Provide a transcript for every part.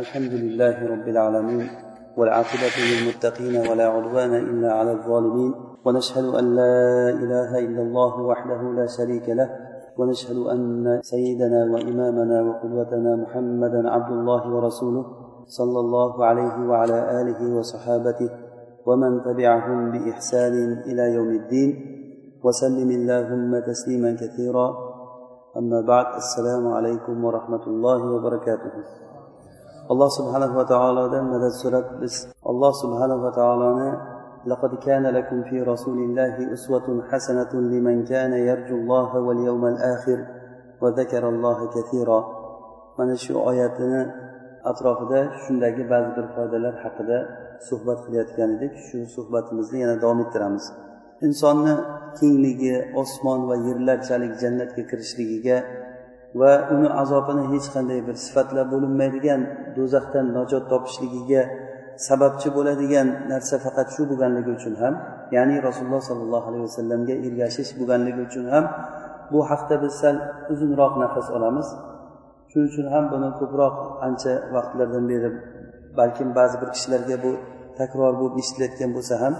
الحمد لله رب العالمين والعاقبة للمتقين ولا عدوان إلا على الظالمين ونشهد أن لا إله إلا الله وحده لا شريك له ونشهد أن سيدنا وإمامنا وقدوتنا محمدا عبد الله ورسوله صلى الله عليه وعلى آله وصحابته ومن تبعهم بإحسان إلى يوم الدين وسلم اللهم تسليما كثيرا. أما بعد السلام عليكم ورحمة الله وبركاته. alloh subhanahu va taolodan madad so'rab biz alloh subhanahu va taoloni لقد كان لكم في رسول الله أسوة حسنة لمن كان يرجو الله واليوم الآخر وذكر الله كثيرا mana shu oyatini atrofida shundagi ba'zi bir foydalar haqida suhbat qilayotgan edik shu suhbatimizni yana davom ettiramiz insonni kengligi osmon va yerlarchalik jannatga kirishligiga va uni azobini hech qanday bir sifatlab bo'linmaydigan do'zaxdan najot topishligiga sababchi bo'ladigan narsa faqat shu bo'lganligi uchun ham ya'ni rasululloh sollallohu alayhi vasallamga ergashish bo'lganligi uchun ham bu haqda biz sal uzunroq nafas olamiz. Shuning uchun ham buni ko'proq ancha vaqtlardan beri balkim ba'zi bir kishilarga bu takror bo'lib eshitilayotgan bo'lsa ham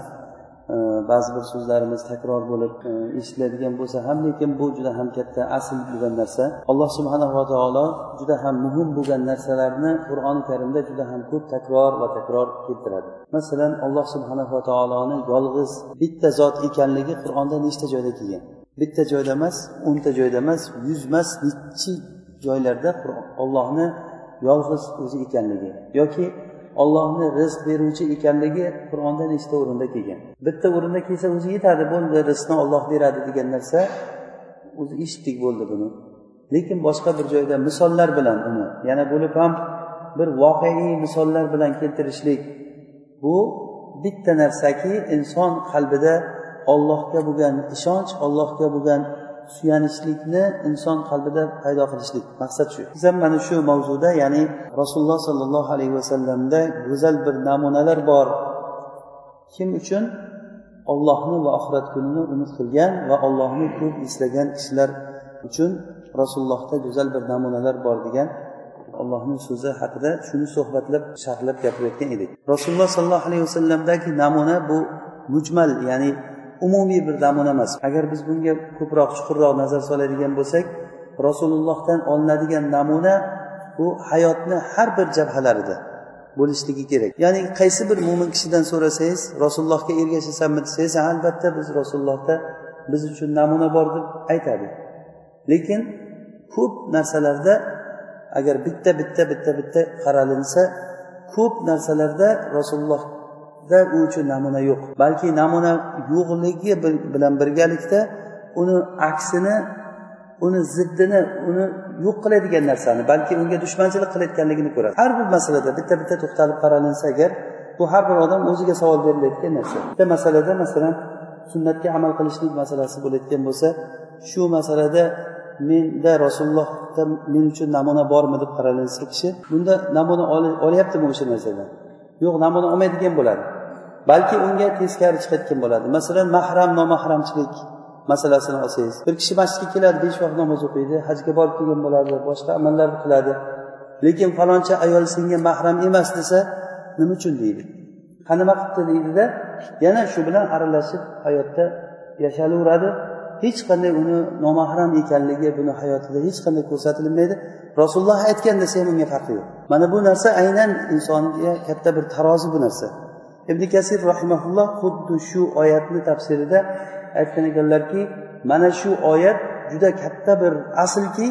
ba'zi bir so'zlarimiz takror bo'lib e, eshitiladigan bo'lsa ham lekin bu juda ham katta asl bo'lgan narsa. Alloh subhanava taolo juda ham muhim bo'lgan narsalarni qur'oni karimda juda ham ko'p takror va takror keltiradi. Masalan alloh subhanava taoloni yolg'iz bitta zot ekanligi qur'onda nechta joyda kelgan? Bitta joyda emas o'nta joyda emas yuz emas nechi joylarda ollohni yolg'iz o'zi ekanligi yoki ollohni rizq beruvchi ekanligi qur'onda nechta o'rinda kelgan? Bitta o'rinda kelsa o'zi yetadi bo'ldi rizqni olloh beradi degan narsa o'zi eshitdik bo'ldi buni. Lekin boshqa bir joyda misollar bilan uni yana bo'lib ham bir voqeiy misollar bilan keltirishlik bu bitta narsaki inson qalbida ollohga bo'lgan ishonch ollohga bo'lgan suyanishlikni inson qalbida paydo qilishlik. Maqsad shu. Biz ham mana shu mavzuda ya'ni rasululloh sollallohu alayhi vasallamda go'zal bir namunalar bor. Kim uchun? Ollohni va oxirat kunini umid qilgan va ollohni ko'p eslagan kishilar uchun rasulullohda go'zal bir namunalar bor degan allohni so'zi haqida shuni suhbatlab sharhlab gapirayotgan edik. Rasululloh sollallohu alayhi vasallamdagi namuna bu mujmal ya'ni umumiy bir namuna emas. Agar biz bunga ko'proq chuqurroq nazar soladigan bo'lsak rasulullohdan olinadigan namuna bu hayotni har bir jabhalarida bo'lishligi kerak. Ya'ni qaysi bir mo'min kishidan so'rasangiz rasulullohga ergashasanmi desangiz albatta biz rasulullohda biz uchun namuna bor deb aytadi. Lekin ko'p narsalarda agar bitta bitta bitta bitta qaralinsa ko'p narsalarda rasululloh u uchun namuna yo'q. Balki namuna yo'qligi bilan birgalikda uni aksini uni ziddini uni yo'q qiladigan narsani balki unga dushmanchilik qilayotganligini ko'radi. Har bir masalada bitta bitta to'xtalib qaralinsa agar bu har bir odam o'ziga savol berilayotgan narsa. Bitta masalada masalan sunnatga amal qilishlik masalasi bo'layotgan bo'lsa shu masalada menda rasulullohda men uchun namuna bormi deb qaralinsa kishi bunda namuna olyaptimi o'sha narsadan? Yo'q namuna olmaydigan bo'ladi. Balki unga teskari chiqayotgan bo'ladi. Masalan mahram nomahramchilik masalasini olsangiz. Bir kishi masjidga keladi besh vaqt namoz o'qiydi hajga borib kelgan bo'ladi boshqa amallarni qiladi. Lekin faloncha ayol senga mahram emas desa nima uchun deydi? Ha nima qilibdi deydida yana shu bilan aralashib hayotda yashalaveradi. Hech qanday uni nomahram ekanligi buni hayotida hech qanday ko'rsatilmaydi. Rasululloh aytgan desa ham unga farqi yo'q. Mana bu narsa aynan insonga katta bir tarozi bu narsa. Ibn kasir rahimaulloh xuddi shu oyatni tafsirida aytgan ekanlarki mana shu oyat juda katta bir aslki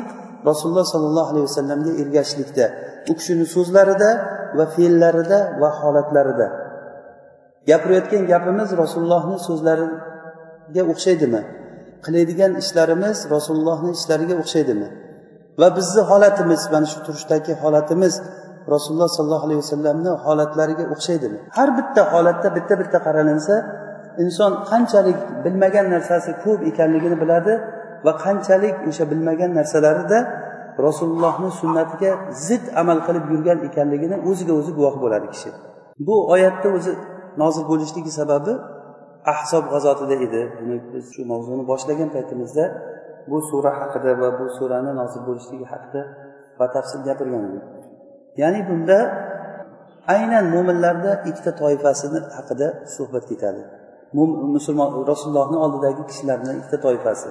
rasululloh sollallohu alayhi vasallamga ergashishlikda u kishini so'zlarida va fe'llarida va holatlarida. Gapirayotgan gapimiz rasulullohni so'zlariga o'xshaydimi? Qiladigan ishlarimiz rasulullohni ishlariga o'xshaydimi? Va bizni holatimiz mana shu turishdagi holatimiz rasululloh sollallohu alayhi vasallamni holatlariga o'xshaydimi? Har bitta holatda bitta bitta qaralinsa inson qanchalik bilmagan narsasi ko'p ekanligini biladi va qanchalik o'sha bilmagan narsalarida rasulullohni sunnatiga zid amal qilib yurgan ekanligini o'ziga o'zi guvoh bo'ladi kishi. Bu oyatda o'zi nozil bo'lishligi sababi ahsob g'azotida edi. Buni biz shu mavzuni boshlagan paytimizda bu sura haqida va bu surani nozil bo'lishligi haqida batafsil gapirgan edik ya'ni bunda aynan mo'minlarni ikkita toifasini haqida suhbat ketadi. Musulmon rasulullohni oldidagi kishilarni ikkita toifasi.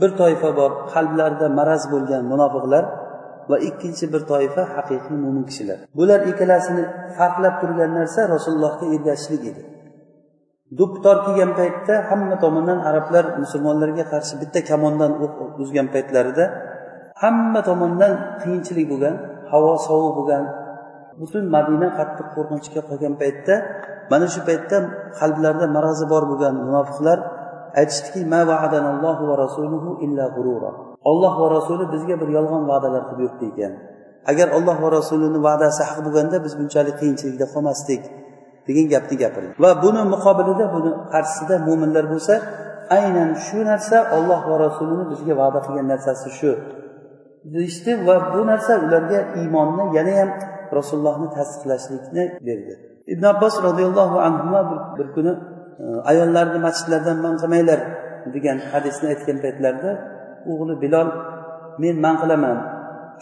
Bir toifa bor qalblarida maraz bo'lgan munofiqlar va ikkinchi bir toifa haqiqiy mo'min kishilar. Bular ikkalasini farqlab turgan narsa rasulullohga ergashishlik edi. Do'ppitor kiygan paytda hamma tomondan arablar musulmonlarga qarshi bitta kamondan o'q uzgan paytlarida hamma tomondan qiyinchilik bo'lgan havo sovuq bo'lgan butun madina qattiq qo'rqinchga qolgan paytda mana shu paytda qalblarida marazi bor bo'lgan munofiqlar aytishdiki olloh va rasuli bizga bir yolg'on va'dalar qilib yuribdi ekan. Agar olloh va rasulini va'dasi haq bo'lganda biz bunchalik qiyinchilikda qolmasdik. Degan gapni gapirdi. Va buni muqobilida buni qarshisida mo'minlar bo'lsa aynan shu narsa olloh va rasulini bizga va'da qilgan narsasi shu deyishdi va bu narsa ularga iymonni yanayam rasulullohni tasdiqlashlikni berdi. Ibn abbos roziyallohu anhu bir kuni e, ayollarni masjidlardan man qilmanglar degan hadisni aytgan paytlarida o'g'li bilol men man qilaman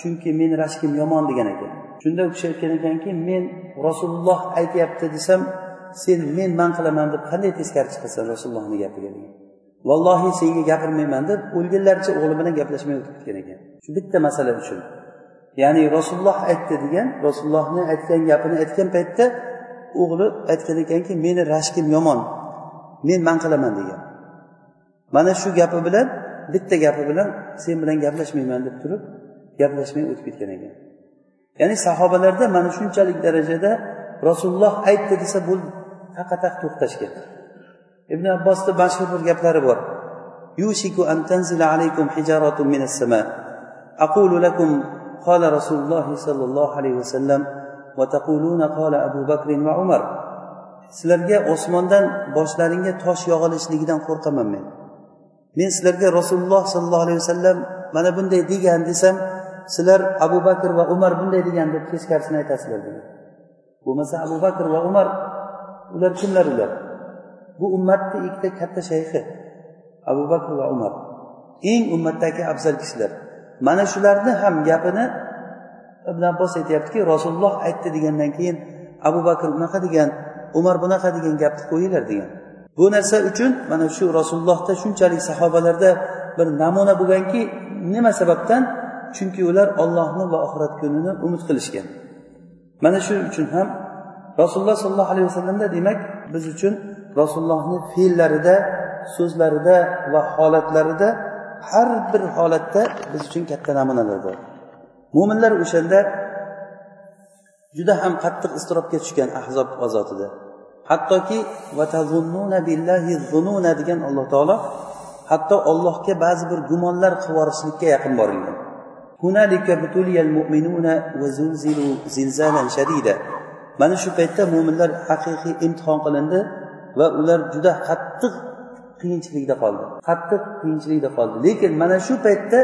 chunki meni rashkim yomon degan ekan. Shunda u kishi aytgan ekanki men rasululloh aytyapti desam sen men man qilaman deb qanday teskari chiqasan rasulullohni gapiga degan. Vallohi senga gapirmayman deb o'lganlaricha o'g'li bilan gaplashmay o'tib ketgan ekan. Shu bitta masala uchun. Ya'ni rasululloh aytdi degan rasulullohni aytgan gapini aytgan paytda o'g'li aytgan ekanki meni rashkim yomon men man qilaman degan. Mana shu gapi bilan bitta gapi bilan sen bilan gaplashmayman deb turib gaplashmay o'tib ketgan ekan. Ya'ni sahobalarda mana shunchalik darajada rasululloh aytdi desa bo'ldi taqataq to'xtashgan ibn abbosni mashhur bir gaplari bor. Yushiku an tanzila alaykum hijaratun minas sama. Aqulu lakum qala rasululloh sollallohu alayhi vasallam va taquluna qala abu bakr va umar. Sizlarga osmondan boshlaringga tosh yog'ilishligidan qo'rqaman men. Men sizlarga rasululloh sollallohu alayhi vasallam mana bunday degan desam sizlar abu bakr va umar bunday degan deb teskarisini aytasizlar degan. Bo'lmasa abu bakr va umar ular kimlar ular? Bu ummatni ikkita katta shayxi abu bakr va umar. Eng ummatdagi afzal kishilar. Mana shularni ham gapini ibn abbos aytyaptiki rasululloh aytdi degandan keyin abu bakr bunaqa degan umar bunaqa degan gapni qo'yinglar degan. Bu narsa uchun mana shu rasulullohda shunchalik sahobalarda bir namuna bo'lganki nima sababdan? Chunki ular ollohni va oxirat kunini umid qilishgan. Mana shu uchun ham rasululloh sollallohu alayhi vasallamda demak biz uchun rasulullohni fe'llarida so'zlarida va holatlarida har bir holatda biz uchun katta namunalar bor. Mo'minlar o'shanda juda ham qattiq iztirobga tushgan ahzob g'azotida hattoki degan alloh taolo hatto ollohga ba'zi bir gumonlar qilib yuborishlikka yaqin borilgan. Mana shu paytda mo'minlar haqiqiy imtihon qilindi va ular juda qattiq qiyinchilikda qoldi qattiq qiyinchilikda qoldi lekin mana shu paytda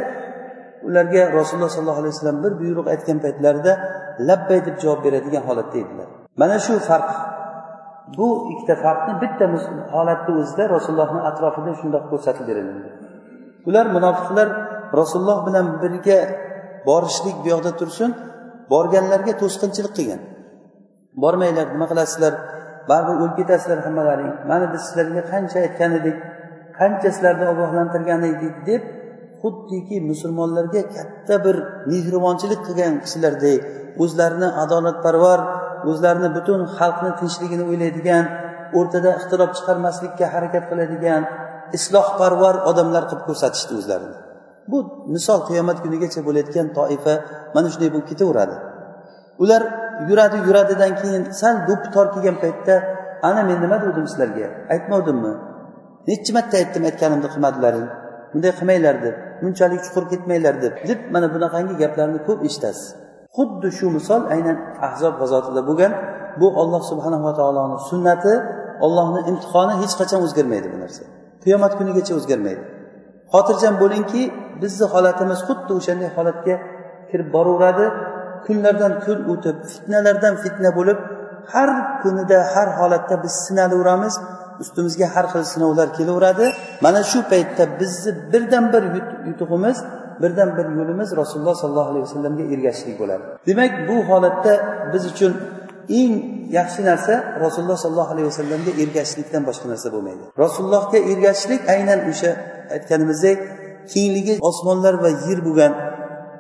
ularga rasululloh sollallohu alayhi vasallam bir buyruq aytgan paytlarida labbay deb javob beradigan holatda edilar mana shu farq bu ikkita farqni bitta holatni o'zida rasulullohni atrofida shundoq ko'rsatib berildi ular munofiqlar rasululloh bilan birga borishlik bu yoqda tursin borganlarga to'sqinchilik qilgan bormanglar nima qilasizlar? Baribir o'lib ketasizlar hammalaring. Mana biz sizlarga qancha aytgan edik qancha sizlarni ogohlantirgan edik deb xuddiki musulmonlarga katta bir mehribonchilik qilgan kishilardek o'zlarini adolatparvar o'zlarini butun xalqni tinchligini o'ylaydigan o'rtada ixtilof chiqarmaslikka harakat qiladigan islohparvar odamlar qilib ko'rsatishdi o'zlarini. Bu misol qiyomat kunigacha bo'layotgan toifa mana shunday bo'lib ketaveradi. Ular yuradi yuradidan keyin sal do'ppi tor kelgan paytda ana men nima degandim sizlarga? Aytmovdimmi nechi marta aytdim aytganimni qilmadilaring bunday qilmanglar deb bunchalik chuqur ketmanglar deb deb mana bunaqangi gaplarni ko'p eshitasiz. Xuddi shu misol aynan ahzob g'azotida bo'lgan. Bu olloh subhanava taoloni sunnati ollohni imtihoni hech qachon o'zgarmaydi bu narsa. Qiyomat kunigacha o'zgarmaydi. Xotirjam bo'lingki bizni holatimiz xuddi o'shanday holatga kirib boraveradi. Kunlardan kun o'tib fitnalardan fitna bo'lib har kunida har holatda biz sinalaveramiz ustimizga har xil sinovlar kelaveradi. Mana shu paytda bizni birdan bir yutug'imiz birdan bir yo'limiz rasululloh sollallohu alayhi vasallamga ergashishlik bo'ladi. Demak bu holatda biz uchun eng yaxshi narsa rasululloh sollallohu alayhi vasallamga ergashishlikdan boshqa narsa bo'lmaydi. Rasulullohga ergashishlik aynan o'sha aytganimizdek kengligi osmonlar va yer bo'lgan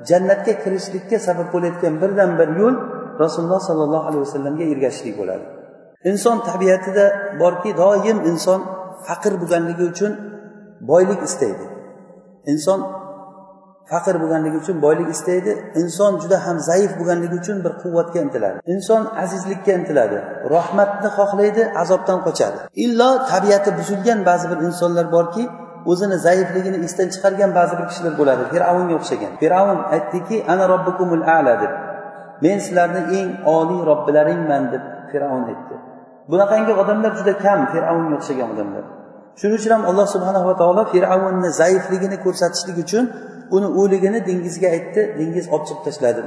jannatga kirishlikka sabab bo'layotgan birdan bir yo'l rasululloh sollallohu alayhi vasallamga ergashishlik bo'ladi. Inson tabiatida borki doim inson faqir bo'lganligi uchun boylik istaydi. Inson faqir bo'lganligi uchun boylik istaydi. Inson juda ham zaif bo'lganligi uchun bir quvvatga intiladi. Inson azizlikka intiladi. Rahmatni xohlaydi azobdan qochadi. Illo tabiati buzilgan ba'zi bir insonlar borki o'zini zaifligini esdan chiqargan ba'zi bir kishilar bo'ladi. Fir'avnga o'xshagan. Fir'avn aytdiki ana robbikumul ala deb. Men sizlarni eng oliy robbilaringman deb fir'avn aytdi. Bunaqangi odamlar juda kam fir'avnga o'xshagan odamlar. Shuning uchun ham alloh subhanava taolo fir'avnni zaifligini ko'rsatishlik uchun uni o'ligini dengizga aytdi dengiz olib chiqib tashladi.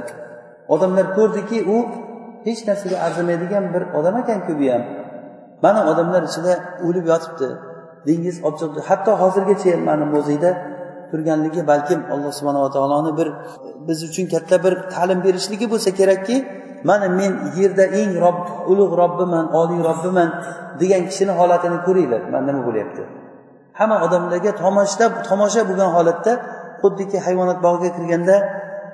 Odamlar ko'rdiki u hech narsaga arzimaydigan bir odam ekanku bu ham. Mana odamlar ichida o'lib yotibdi dengiz olib chiqdi. Hatto hozirgacha ham mana muzeyda turganligi balkim alloh subhanava taoloni bir biz uchun katta bir ta'lim berishligi bo'lsa kerakki mana men yerda eng rob ulug' robbiman oliy robbiman degan kishini holatini ko'ringlar. Mana nima bo'lyapti. Hamma odamlarga tomoshlab tomosha bo'lgan holatda xuddiki hayvonot bog'iga kirganda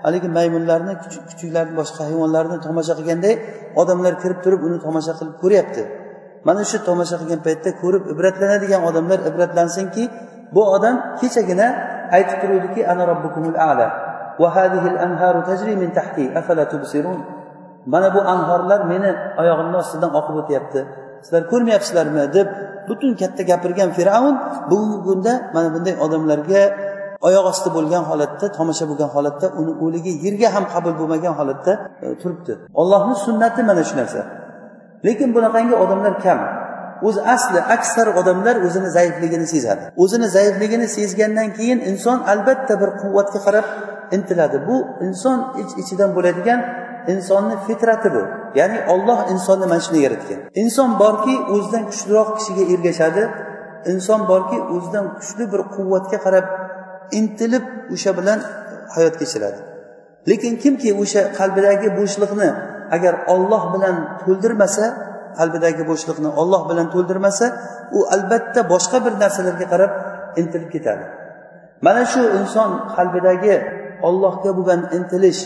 haligi maymunlarni kuchuklarni boshqa hayvonlarni tomosha qilganday odamlar kirib turib uni tomosha qilib ko'ryapti. Mana shu tomosha qilgan paytda ko'rib ibratlanadigan odamlar ibratlansinki bu odam kechagina aytib turuvdiki ana robbukumul ala va tajri min tahti tubsirun? Mana bu anhorlar meni oyog'imni ostidan oqib o'tyapti. Sizlar ko'rmayapsizlarmi? deb butun katta gapirgan fir'avn bugungi kunda mana bunday odamlarga oyoq osti bo'lgan holatda tomosha bo'lgan holatda uni o'ligi yerga ham qabul bo'lmagan holatda e, turibdi. Ollohni sunnati mana shu narsa. Lekin bunaqangi odamlar kam. O'zi asli aksar odamlar o'zini zaifligini sezadi. O'zini zaifligini sezgandan keyin inson albatta bir quvvatga qarab intiladi. Bu inson ich ichidan bo'ladigan insonni fitrati bu. Ya'ni olloh insonni mana shunday yaratgan. Inson borki o'zidan kuchliroq kishiga ergashadi. Inson borki o'zidan kuchli bir quvvatga qarab intilib o'sha bilan hayot kechiradi. Lekin kimki o'sha qalbidagi bo'shliqni agar olloh bilan to'ldirmasa qalbidagi bo'shliqni olloh bilan to'ldirmasa u albatta boshqa bir narsalarga qarab intilib ketadi. Mana shu inson qalbidagi ollohga bo'lgan intilish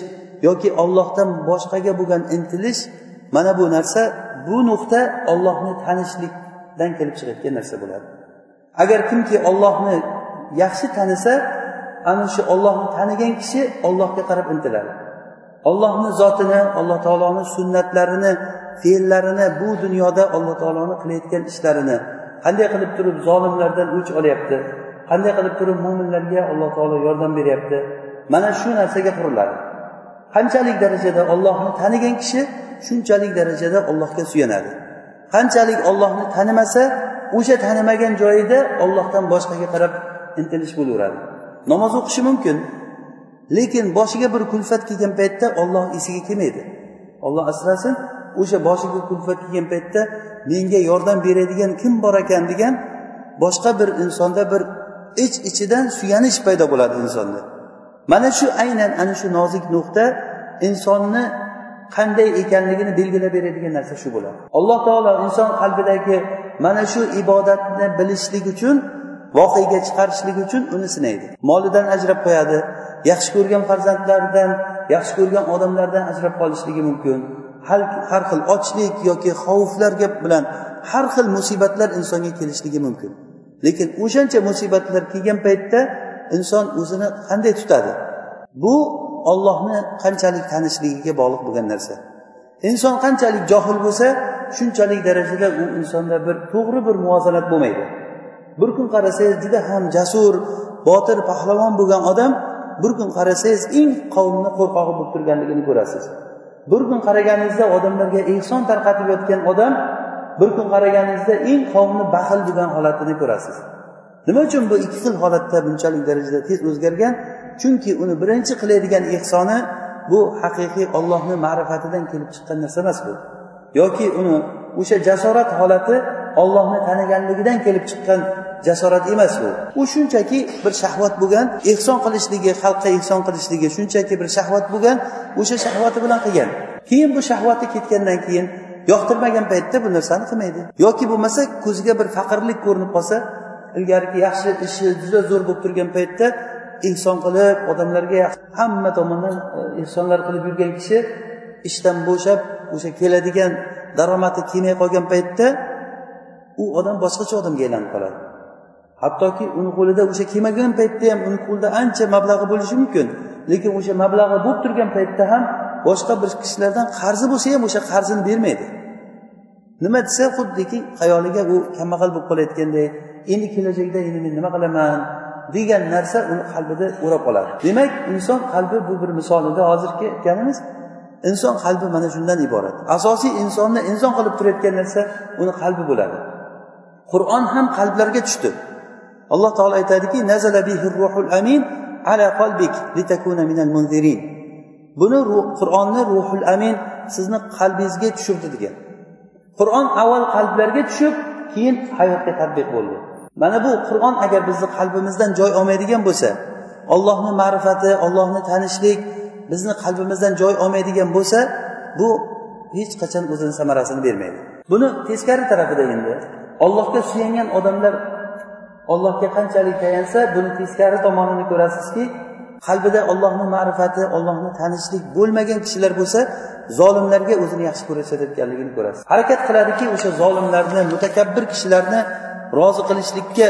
yoki ollohdan boshqaga bo'lgan intilish mana bu narsa bu nuqta ollohni tanishlikdan kelib chiqayotgan narsa bo'ladi. Agar kimki ollohni yaxshi tanisa ana shu ollohni tanigan kishi ollohga qarab intiladi. Ollohni zotini alloh taoloni sunnatlarini fe'llarini bu dunyoda alloh taoloni qilayotgan ishlarini qanday qilib turib zolimlardan o'ch olyapti? Qanday qilib turib mo'minlarga alloh taolo yordam beryapti? Mana shu narsaga quriladi. Qanchalik darajada ollohni tanigan kishi shunchalik darajada ollohga suyanadi. Qanchalik ollohni tanimasa o'sha tanimagan joyida ollohdan boshqaga qarab intilish bo'laveradi. Namoz o'qishi mumkin lekin boshiga bir kulfat kelgan paytda olloh esiga kelmaydi. Olloh asrasin o'sha boshiga kulfat kelgan paytda menga yordam beradigan kim bor ekan degan boshqa bir insonda bir ich ichidan suyanish paydo bo'ladi insonda. Mana shu aynan ana shu nozik nuqta insonni qanday ekanligini belgilab beradigan narsa shu bo'ladi. Alloh taolo inson qalbidagi mana shu ibodatni bilishlik uchun voqega chiqarishlik uchun uni sinaydi. Molidan ajrab qo'yadi. Yaxshi ko'rgan farzandlaridan yaxshi ko'rgan odamlardan ajrab qolishligi mumkin. Har, har xil ochlik yoki xavflar bilan har xil musibatlar insonga kelishligi mumkin. Lekin o'shancha musibatlar kelgan paytda inson o'zini qanday tutadi? Bu ollohni qanchalik tanishligiga bog'liq bo'lgan narsa. Inson qanchalik johil bo'lsa shunchalik darajada u insonda bir to'g'ri bir muvozanat bo'lmaydi. Bir kun qarasangiz juda ham jasur botir pahlavon bo'lgan odam bir kun qarasangiz eng qavmni qo'rqog'i bo'lib turganligini ko'rasiz. Bir kun qaraganingizda odamlarga ehson tarqatib yotgan odam bir kun qaraganingizda eng qavmni baxil bo'lgan holatini ko'rasiz. Nima uchun bu ikki xil holatda bunchalik darajada tez o'zgargan? Chunki uni birinchi qiladigan ehsoni bu haqiqiy ollohni ma'rifatidan kelib chiqqan narsa emas bu. Yoki uni o'sha jasorat holati ollohni taniganligidan kelib chiqqan jasorat emas u. U shunchaki bir shahvat bo'lgan ehson qilishligi xalqqa ehson qilishligi shunchaki bir shahvat bo'lgan o'sha shahvati bilan qilgan. Keyin bu shahvati ketgandan keyin yoqtirmagan paytda bu narsani qilmaydi. Yoki bo'lmasa ko'ziga bir faqirlik ko'rinib qolsa ilgarigi yaxshi ishi juda zo'r bo'lib turgan paytda ehson qilib odamlarga hamma tomondan e, ehsonlar qilib yurgan kishi ishdan bo'shab o'sha keladigan daromadi kelmay qolgan paytda u odam boshqacha odamga aylanib qoladi. Hattoki uni qo'lida o'sha kelmagan paytda ham uni qo'lida ancha mablag'i bo'lishi mumkin. Lekin o'sha mablag'i bo'lib turgan paytda ham boshqa bir kishilardan qarzi bo'lsa ham o'sha qarzini bermaydi. Nima desa xuddiki xayoliga u kambag'al bo'lib qolayotganday endi kelajakda endi men nima qilaman degan narsa uni qalbida o'rab oladi demak inson qalbi bu bir misolida hozirgi aytganimiz inson qalbi mana shundan iborat. Asosiy insonni inson qilib turayotgan narsa uni qalbi bo'ladi. Qur'on ham qalblarga tushdi. Alloh taolo aytadiki ruhul amin ala qalbik litakuna minal munzirin. Buni qur'onni ruhul amin sizni qalbingizga tushirdi degan. Qur'on avval qalblarga tushib keyin hayotga tadbiq bo'ldi. Mana bu qur'on agar bizni qalbimizdan joy olmaydigan bo'lsa ollohni ma'rifati ollohni tanishlik bizni qalbimizdan joy olmaydigan bo'lsa bu hech qachon o'zini samarasini bermaydi. Buni teskari tarafida endi ollohga suyangan odamlar ollohga qanchalik tayansa buni teskari tomonini ko'rasizki qalbida ollohni ma'rifati ollohni tanishlik bo'lmagan kishilar bo'lsa zolimlarga o'zini yaxshi ko'rsatayotganligini ko'rasiz. Harakat qiladiki o'sha zolimlarni mutakabbir kishilarni rozi qilishlikka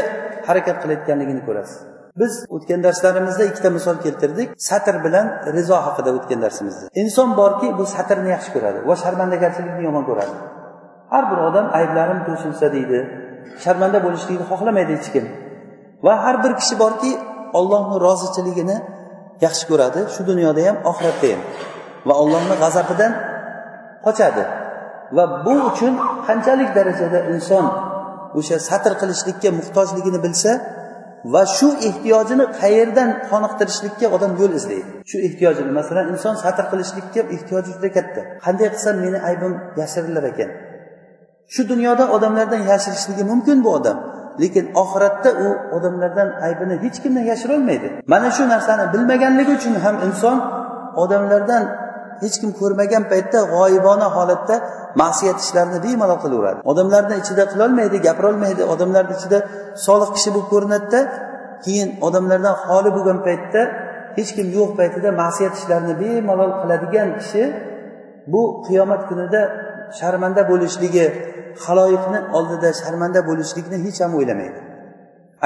harakat qilayotganligini ko'rasiz. Biz o'tgan darslarimizda ikkita misol keltirdik satr bilan rizo haqida o'tgan darsimizda. Inson borki bu satrni yaxshi ko'radi va sharmandagarchilikni yomon ko'radi. Har bir odam ayblarim to'shilsa deydi sharmanda bo'lishlikni xohlamaydi hech kim. Va har bir kishi borki ollohni rozichiligini yaxshi ko'radi shu dunyoda ham oxiratda ham. Va allohni g'azabidan qochadi. Va bu uchun qanchalik darajada inson o'sha satr qilishlikka muhtojligini bilsa va shu ehtiyojini qayerdan qoniqtirishlikka odam yo'l izlaydi. Shu ehtiyojini masalan inson satr qilishlikka ehtiyoji juda katta. Qanday qilsam meni aybim yashirilar ekan? Shu dunyoda odamlardan yashirishligi mumkin bu odam. Lekin oxiratda u odamlardan aybini hech kimdan yashirolmaydi. Mana shu narsani bilmaganligi uchun ham inson odamlardan hech kim ko'rmagan paytda g'oyibona holatda ma'siyat ishlarini bemalol qilaveradi. Odamlarni ichida qilolmaydi gapirolmaydi. Odamlarni ichida solih kishi bo'lib ko'rinadida keyin odamlardan xoli bo'lgan paytda hech kim yo'q paytida ma'siyat ishlarini bemalol qiladigan kishi bu qiyomat kunida sharmanda bo'lishligi haloyiqni oldida sharmanda bo'lishlikni hech ham o'ylamaydi.